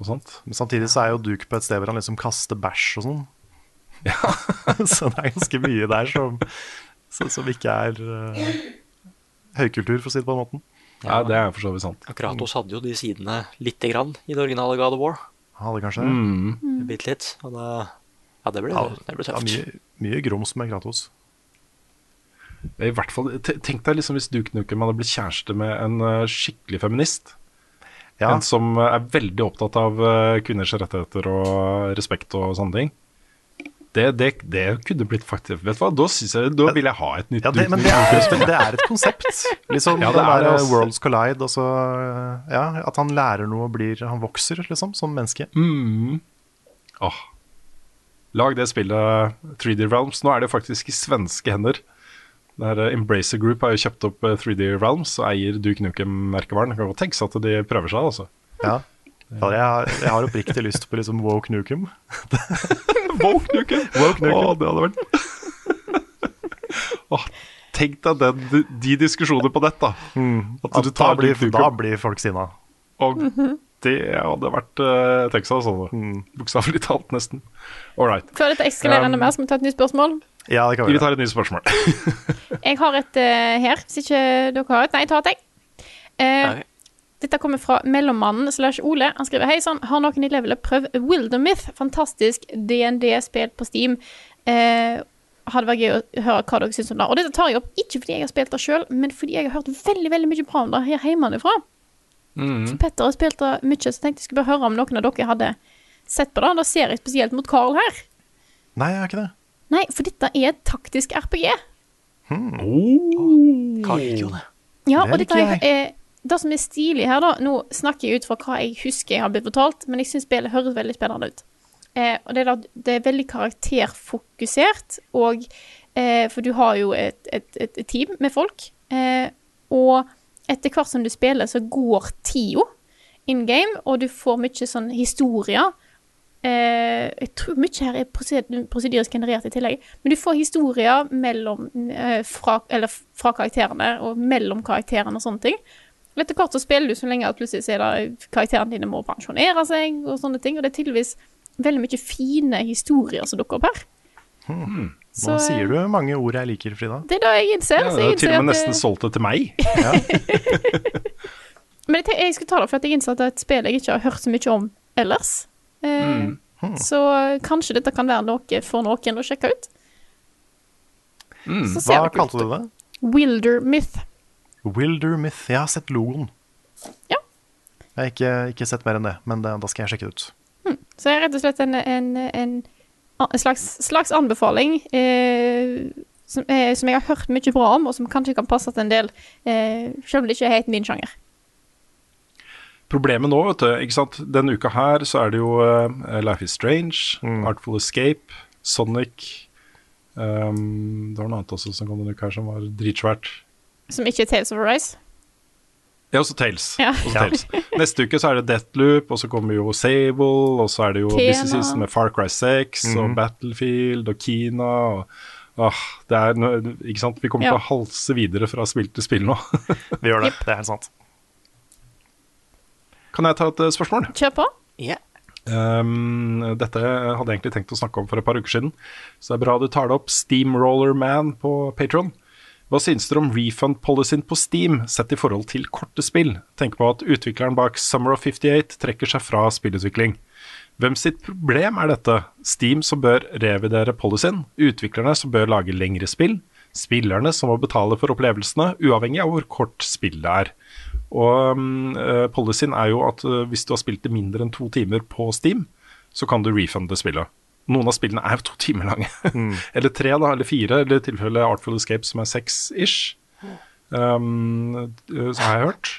og sånt. Men samtidig så er jo Duke på et sted hvor han liksom kaster bæsj og sånn. Ja. så det er ganske mye der som, som, som ikke er uh, høykultur, for å si det på den måten. Ja, det er for så vidt sant. Kratos hadde jo de sidene lite grann i det originale God of War. Han hadde kanskje det. Mm. Bitte litt. Og da Ja, det ble, Ja, det ble Ja, mye, mye grums med Kratos. I hvert fall, Tenk deg liksom hvis Duke Nukem hadde blitt kjæreste med en eh, skikkelig feminist. Ja. En som eh, er veldig opptatt av eh, kvinners rettigheter og respekt og sånne ting. Det, det, det kunne blitt faktisk Vet du hva, da, jeg, da vil jeg ha et nytt Ja, det, men det er, det er et konsept. Liksom Ja, det er det, altså. Worlds Collide, også, Ja, at han lærer noe og blir Han vokser, liksom, som menneske. Mm. Oh. Lag det spillet 3D Realms. Nå er det faktisk i svenske hender. Det her, eh, Embracer Group har jo kjøpt opp eh, 3D Realms og eier Duke Nukem-merkevaren. Det kan godt tenkes at de prøver seg, altså. Ja. Ja, jeg, har, jeg har oppriktig lyst på liksom Woke Nukem. Woke Nukem! Woke Nukem. Åh, det hadde vært Åh, Tenk deg den, de, diskusjonene på nett, da. At At du da, tar blir, da blir folk sinna. og det hadde vært uh, Texas, altså. Bokstavelig talt, nesten. All right. Før dette ekskalerende enda Um, mer, skal vi ta et nytt spørsmål? Ja, det kan vi Vi tar et nytt spørsmål. Jeg har et uh, her, hvis ikke dere har et. Nei, jeg tar et, jeg. Uh, Dette kommer fra mellommannen slash Ole. Han skriver Hei sann, har noen i levelet prøvd Wildermyth? Fantastisk DND-spill på Steam. Uh, hadde vært gøy å høre hva dere syns om det. Og dette tar jeg opp ikke fordi jeg har spilt det sjøl, men fordi jeg har hørt veldig veldig mye bra om det her hjemmefra. For Petter har spilt det mye, så tenkte jeg skulle bare høre om noen av dere hadde sett på det. Da ser jeg spesielt mot Carl her. Nei, jeg har ikke det. Nei, for dette er et taktisk RPG. Karl liker jo det. Ja, Det og dette er, er det som er stilig her, da Nå snakker jeg ut fra hva jeg husker jeg har blitt fortalt, men jeg syns spillet høres veldig spennende ut. Eh, og det er, da, det er veldig karakterfokusert, og eh, For du har jo et, et, et, et team med folk, eh, og etter hvert som du spiller, så går tida in game, og du får mye sånn historier. Eh, jeg tror mye her er prosed- prosedyrisk generert i tillegg. Men du får historier mellom, eh, fra, eller fra karakterene og mellom karakterene og sånne ting. Etter hvert så spiller du så lenge at plutselig så er det karakterene dine må pensjonere seg og sånne ting. Og det er tydeligvis veldig mye fine historier som dukker opp her. Nå Så, sier du mange ord jeg liker, Frida. Det er da jeg innser. Ja, så det jeg er til og med nesten eh, solgt det til meg. Men jeg, jeg skulle ta det for at jeg innser at det er et spill jeg ikke har hørt så mye om ellers. Eh, Så kanskje dette kan være noe for noen å sjekke ut. Mm. Hva det kalte du det? Wilder Myth. Wilder Myth. Jeg har sett logoen. Ja. Jeg har ikke, ikke sett mer enn det, men det, da skal jeg sjekke det ut. Så er rett og slett en, en, en, en slags, slags anbefaling. Eh, som, eh, som jeg har hørt mye bra om, og som kanskje kan passe til en del, eh, selv om det ikke er helt min sjanger. Problemet nå, vet du, ikke sant? denne uka her så er det jo uh, Life is Strange, Mm. Artful Escape, Sonic um, Det var noe annet også som kom denne uka her som var dritsvært. Som ikke er Tales of Arise. Ja, også Tales. Ja. Også Tales. Neste uke så er det Deathloop, og så kommer jo Sable, og så er det jo business Season med Far Cry 6 og Mhm. Battlefield og Kina. Og, åh, det er ikke sant? Vi kommer Ja. til å halse videre fra spill til spill nå. Vi gjør det. Det er helt sant. Kan jeg ta et eh, spørsmål? Kjør på. Um, dette hadde jeg egentlig tenkt å snakke om for et par uker siden, så det er bra du tar det opp. Steamroller Man på Patron. Hva synes dere om refund-policyen på Steam sett i forhold til korte spill? Tenk på at utvikleren bak Summer of 58 trekker seg fra spillutvikling. Hvem sitt problem er dette? Steam som bør revidere policyen, utviklerne som bør lage lengre spill, spillerne som må betale for opplevelsene, uavhengig av hvor kort spillet er. Og um, eh, policyen er jo at uh, hvis du har spilt det mindre enn to timer på Steam, så kan du refunde spillet. Noen av spillene er jo to timer lange. eller tre, da, eller fire, eller i tilfelle Artful Escape som er seks-ish. Um, som så har jeg hørt.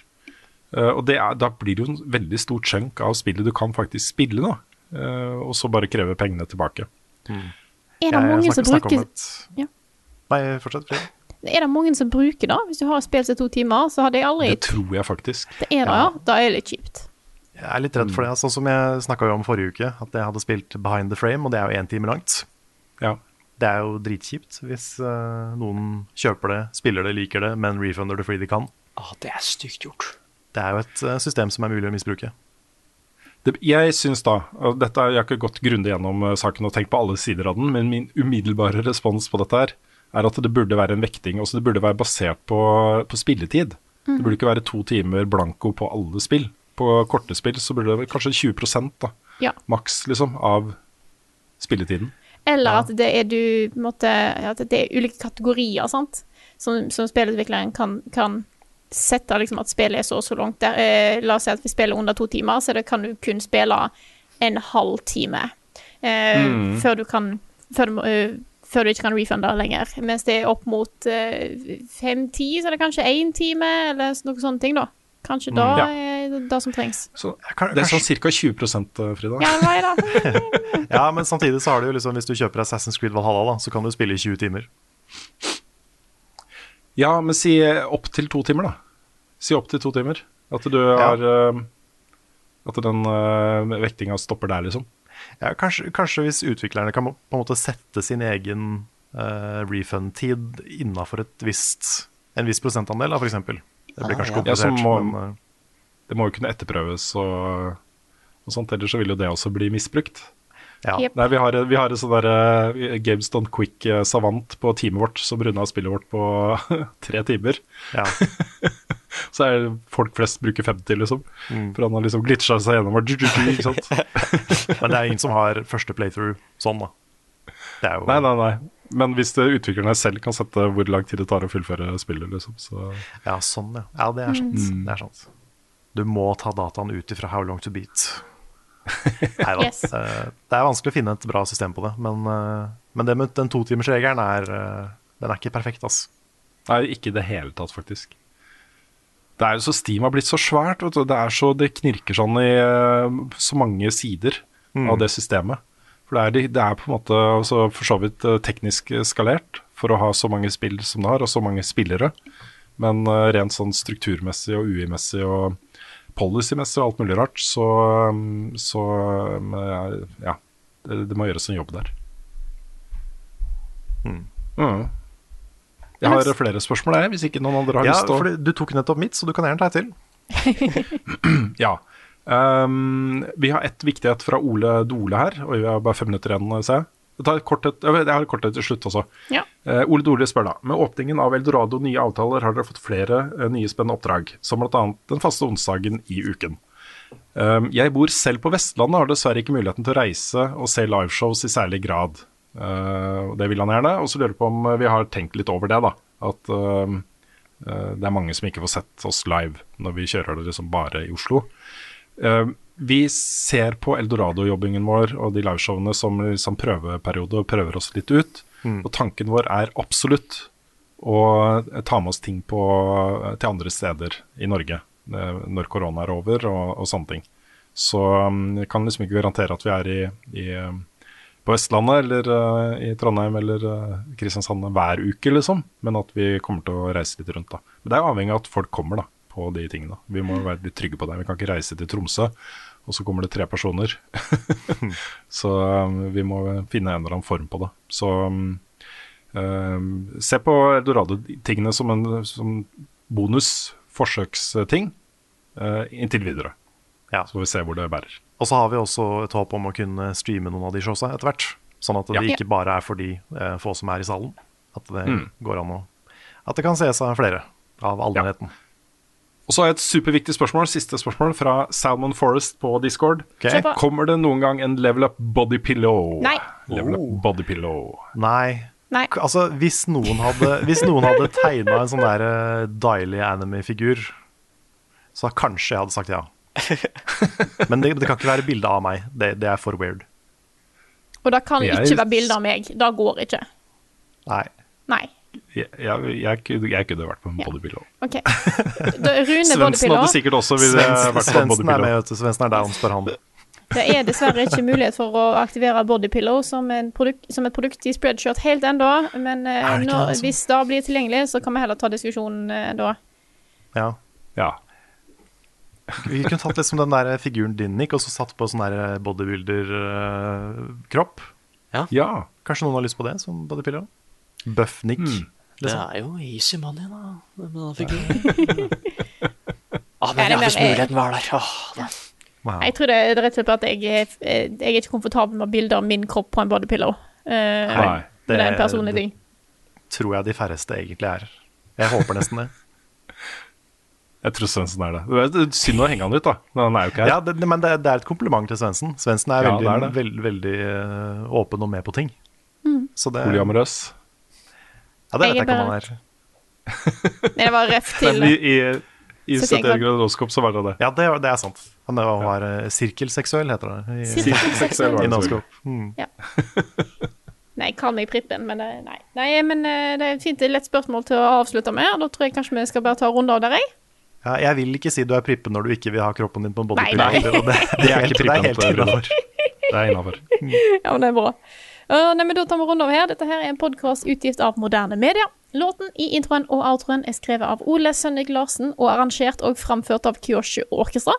Uh, og det er, da blir det jo en veldig stor chunk av spillet du kan faktisk spille nå. Uh, og så bare kreve pengene tilbake. Er det mange som bruker et- Ja. Nei, fortsett. Er det mange som bruker det? Hvis du har spilt seg to timer, så hadde jeg aldri Det tror jeg faktisk. Det er det, ja. Da er det litt kjipt. Jeg er litt redd for det. Sånn som jeg snakka om forrige uke, at jeg hadde spilt Behind the Frame, og det er jo én time langt. Ja. Det er jo dritkjipt hvis uh, noen kjøper det, spiller det, liker det, men refunder det fordi de kan. Ah, det er stygt gjort. Det er jo et uh, system som er mulig å misbruke. Det, jeg syns da, og dette Jeg har ikke gått grundig gjennom uh, saken og tenkt på alle sider av den, men min umiddelbare respons på dette her er at det burde være en vekting. også Det burde være basert på, på spilletid. Det burde ikke være to timer blanko på alle spill. På korte spill så burde det være kanskje 20 da, Ja. maks liksom, av spilletiden. Eller Ja. at det er du måtte, At det er ulike kategorier, sant. Som, som spillutvikleren kan, kan sette liksom at spillet er så og så langt. Der, eh, la oss si at vi spiller under to timer, så det kan du kun spille en halv time. Eh, Før du kan før du, må, eh, før du ikke kan refunde lenger. Mens det er opp mot fem-ti, så er det kanskje én time, eller noe sånne ting, da. Kanskje da Ja. er det det som trengs. Så kan- det er sånn ca. 20 Frida. Ja, nei, da. Ja, men samtidig så har du jo liksom Hvis du kjøper Assassin's Creed Valhalla, da, så kan du spille i 20 timer. Ja, men si opp til to timer, da. Si opp til to timer. At du har eh, At den uh, vektinga stopper der, liksom. Ja, kanskje, kanskje hvis utviklerne kan på en måte sette sin egen uh, refund-tid innafor en viss prosentandel, da, f.eks. Det blir kanskje Ja, så komplisert, må- men uh, Det må jo kunne etterprøves og, og sånt, ellers så vil jo det også bli misbrukt. Ja. Yep. Nei, vi har, vi har en sånn der uh, Games Don't Quick eh, savant på teamet vårt som runda spillet vårt på tre timer. ja. Så er folk flest bruker 50, liksom. Mm. For han har liksom glitcha seg gjennom og ikke sant? Men det er ingen som har første playthrough sånn, da. Det er jo Nei, nei, nei. Men hvis utviklerne selv kan sette hvor lang tid det tar å fullføre spillet, liksom, så Ja, sånn, ja. Ja, det er sant. Mm. Det er sant. Du må ta dataen ut ifra How Long To Beat. Nei da. Yes. Eh, Det er vanskelig å finne et bra system på det, men, eh, men det med den totimersregelen er eh, Den er ikke perfekt, altså. Nei, ikke i det hele tatt, faktisk. Det er jo så Steam har blitt så svært. Vet du. Det, er så, det knirker sånn i så mange sider av det systemet. For det er, det er på en måte altså for så vidt teknisk skalert for å ha så mange spill som det har, og så mange spillere. Men rent sånn strukturmessig og UI-messig og policymessig og alt mulig rart, så, mm, så mm, ja. Det, det må gjøres en jobb der. Mm. Jeg har flere spørsmål, jeg, hvis ikke noen andre har Ja, lyst til å for du tok nettopp mitt, så du kan gjerne ta et til. Ja. Um, vi har ett viktighet fra Ole Dole her, og vi har bare fem minutter igjen, ser jeg. Jeg tar et kort jeg har et kort til slutt også. Ja. Eh, Ole Dole spør da Med åpningen av Eldorado nye avtaler har dere fått flere eh, nye spennende oppdrag, som bl.a. den faste onsdagen i uken. Um, jeg bor selv på Vestlandet og har dessverre ikke muligheten til å reise og se liveshows i særlig grad. Uh, det vil han gjerne. Og så lurer jeg på om vi har tenkt litt over det, da. At ehm, eh, det er mange som ikke får sett oss live når vi kjører det liksom bare i Oslo. Eh, vi ser på Eldorado-jobbingen vår og de liveshowene som liksom prøveperiode og prøver oss litt ut. Og tanken vår er absolutt å ta med oss ting på, til andre steder i Norge eh, når korona er over og, og sånne ting. Så um, jeg kan liksom ikke garantere at vi er i, i, på Vestlandet eller uh, i Trondheim eller uh, Kristiansand hver uke, liksom. Men at vi kommer til å reise litt rundt, da. Men det er avhengig av at folk kommer, da. På de tingene. Vi må være litt trygge på det. Vi kan ikke reise til Tromsø, og så kommer det tre personer. så um, vi må finne en eller annen form på det. Så um, se på Eldorado-tingene som en som bonus forsøksting uh, inntil videre. Ja. Så får vi se hvor det bærer. Og så har vi også et håp om å kunne streame noen av de showsa etter hvert. Sånn at det Ja. ikke bare er for de uh, få som er i salen. At det Mm. går an å At det kan ses av flere av allmennheten. Og så har jeg et superviktig spørsmål, siste spørsmål, fra Salmon Forest på Discord. Okay. Kommer det noen gang en level up body pillow? Nei. Level up Oh. body pillow. Nei. Nei. Altså, hvis noen hadde, hvis noen hadde tegna en sånn der uh, deilig anime-figur, så kanskje jeg hadde sagt ja. Men det, det kan ikke være bilde av meg. Det, det er for weird. Og det kan Jeg- ikke være bilde av meg. Det går ikke. Nei. Nei. Jeg, jeg, jeg, jeg kunne vært på en body pillow. OK. Da, Svendsen hadde sikkert også ville vært på en Svendsen body er med, pillow. vet du. Svendsen er spør han. Det er dessverre ikke mulighet for å aktivere bodypillow som, produkt, som et produkt i Spreadshirt helt ennå, men eh, Er det når, det, altså? hvis det blir tilgjengelig, så kan vi heller ta diskusjonen eh, da. Ja. Ja. Vi kunne tatt liksom den der figuren din, Nick, og så satt på sånn der bodybuilder-kropp. ja. Kanskje noen har lyst på det som bodypillow? Buff Nick. Mm. Det er jo easy money, da, med denne figuren. ah, men ja, hvis muligheten var der. ah, da. Wow. Jeg tror det er rett og slett at jeg, jeg er ikke komfortabel med bilder av min kropp på en bodypillow. Uh, Nei. det er en personlig ting. tror jeg de færreste egentlig er. Jeg håper nesten det. Jeg tror Svendsen er det. Det er synd å henge han ut, da. Men han er jo ikke her. Ja, det, men det, det er et kompliment til Svendsen. Svendsen er Ja, veldig, det er veld- veldig eh, åpen og med på ting. Så det, Polyamorøs. Ja, det vet Jeg ikke om han er. Nei, det var ref til Men i, i, i 71 71 grader horoskop så var det det. Ja, det, det er sant. Han var, var ja. sirkelseksuell, heter det. I, Sirkelseksuell var det så norskop. Mm. Nei, kan jeg Prippen, men det, nei. nei. Men eh, det er et fint lett spørsmål til å avslutte med. Da tror jeg kanskje vi skal bare ta runder der, jeg. Ja, jeg vil ikke si du er prippen når du ikke vil ha kroppen din på en Nei, bodypillow. nei. Det, det, er ikke helt- det er helt prippen, innafor. Det er innafor. Ja, men det er bra. Uh, nei, men Da tar vi runde over her. Dette her er en podkast utgitt av Moderne Media. Låten i introen og outroen er skrevet av Ole Sønnik Larsen og arrangert og framført av Kyoshu Orkestra.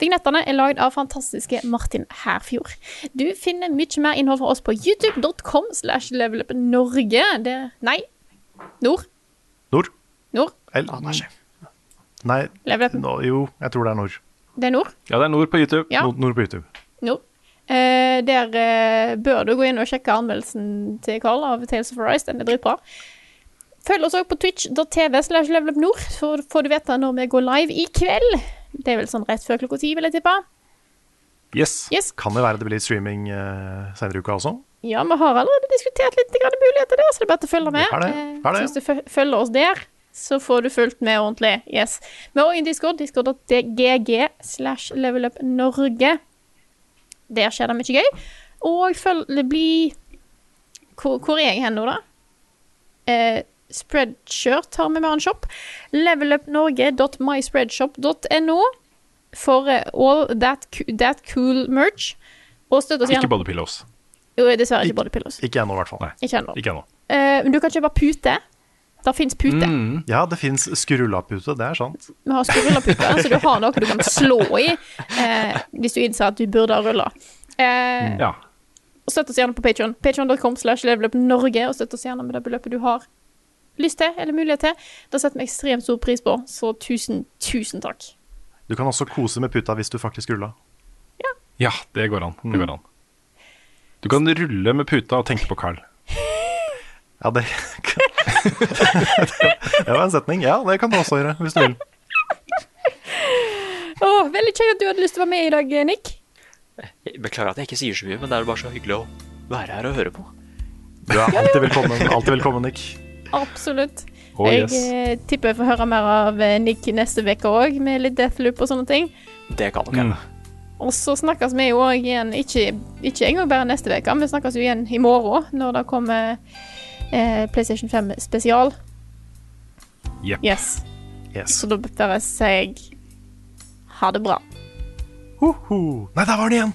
Vignettene er lagd av fantastiske Martin Herfjord. Du finner mye mer innhold fra oss på youtube.com slash levelupnorge. Det Nei. Nord. Nord? Nord. El, nei, Level up. nå, jo, jeg tror det er nord. Det er nord. Ja, det er nord på YouTube. Ja. Nord, nord på YouTube. Nord. Eh, der eh, bør du gå inn og sjekke anmeldelsen til Carl av Tales of Arise. Den er dritbra. Følg oss også på twitch.tv slash levelupnord, så får du vite når vi går live i kveld. Det er vel sånn rett før klokka ti, vil jeg tippe. Yes. Yes. Kan det være det blir streaming eh, senere i uka også? Ja, vi har allerede diskutert litt muligheter der, så det er bare å følge med. Det. Eh, Har det. hvis du følger oss der, så får du fulgt med ordentlig. Yes. Vi har òg en Discord, discord.gg slash levelupnorge. Der skjer det mye gøy. Og følg bli hvor, hvor er jeg hen nå, da? Eh, Spreadshirt har vi med en shop. Levelupnorge.myspreadshop.no for eh, all that, that cool merch. Og støtt oss Ikke gjerne. bodypillows. Dessverre ikke bodypillows. Ikke ennå, i hvert fall. Nei. Ikke ennå. Ikke ennå. Eh, men du kan kjøpe pute. Der fins pute. Mm. Ja, det fins skrullapute, det er sant. Vi har skrullapute, så du har noe du kan slå i eh, hvis du innser at du burde ha rulla. Eh, Ja. støtt oss gjerne på Patreon. Patreon.com slash levelupnorge, og støtt oss gjerne med det beløpet du har lyst til eller mulighet til. Det setter vi ekstremt stor pris på, så tusen, tusen takk. Du kan også kose med puta hvis du faktisk ruller. ja, det går an. Det går an. Du kan rulle med puta og tenke på Carl. Ja, det Det var en setning. Ja, det kan du også gjøre, hvis du vil. Åh, veldig kjekt at du hadde lyst til å være med i dag, Nick. Jeg Beklager at jeg ikke sier så mye, men det er bare så hyggelig å være her og høre på. Du er alltid velkommen, alltid velkommen Nick. Absolutt. Oh, jeg yes. eh, tipper jeg får høre mer av eh, Nick neste uke òg, med litt Deathloop og sånne ting. Det kan nok Mm. hende. Og så snakkes vi jo òg igjen, ikke, ikke engang bare neste uke, vi snakkes jo igjen i morgen når det kommer eh, PlayStation 5 spesial. Yep. Yes. Yes. Så da bare sier jeg ha det bra. Hoho. Nei, der var den igjen!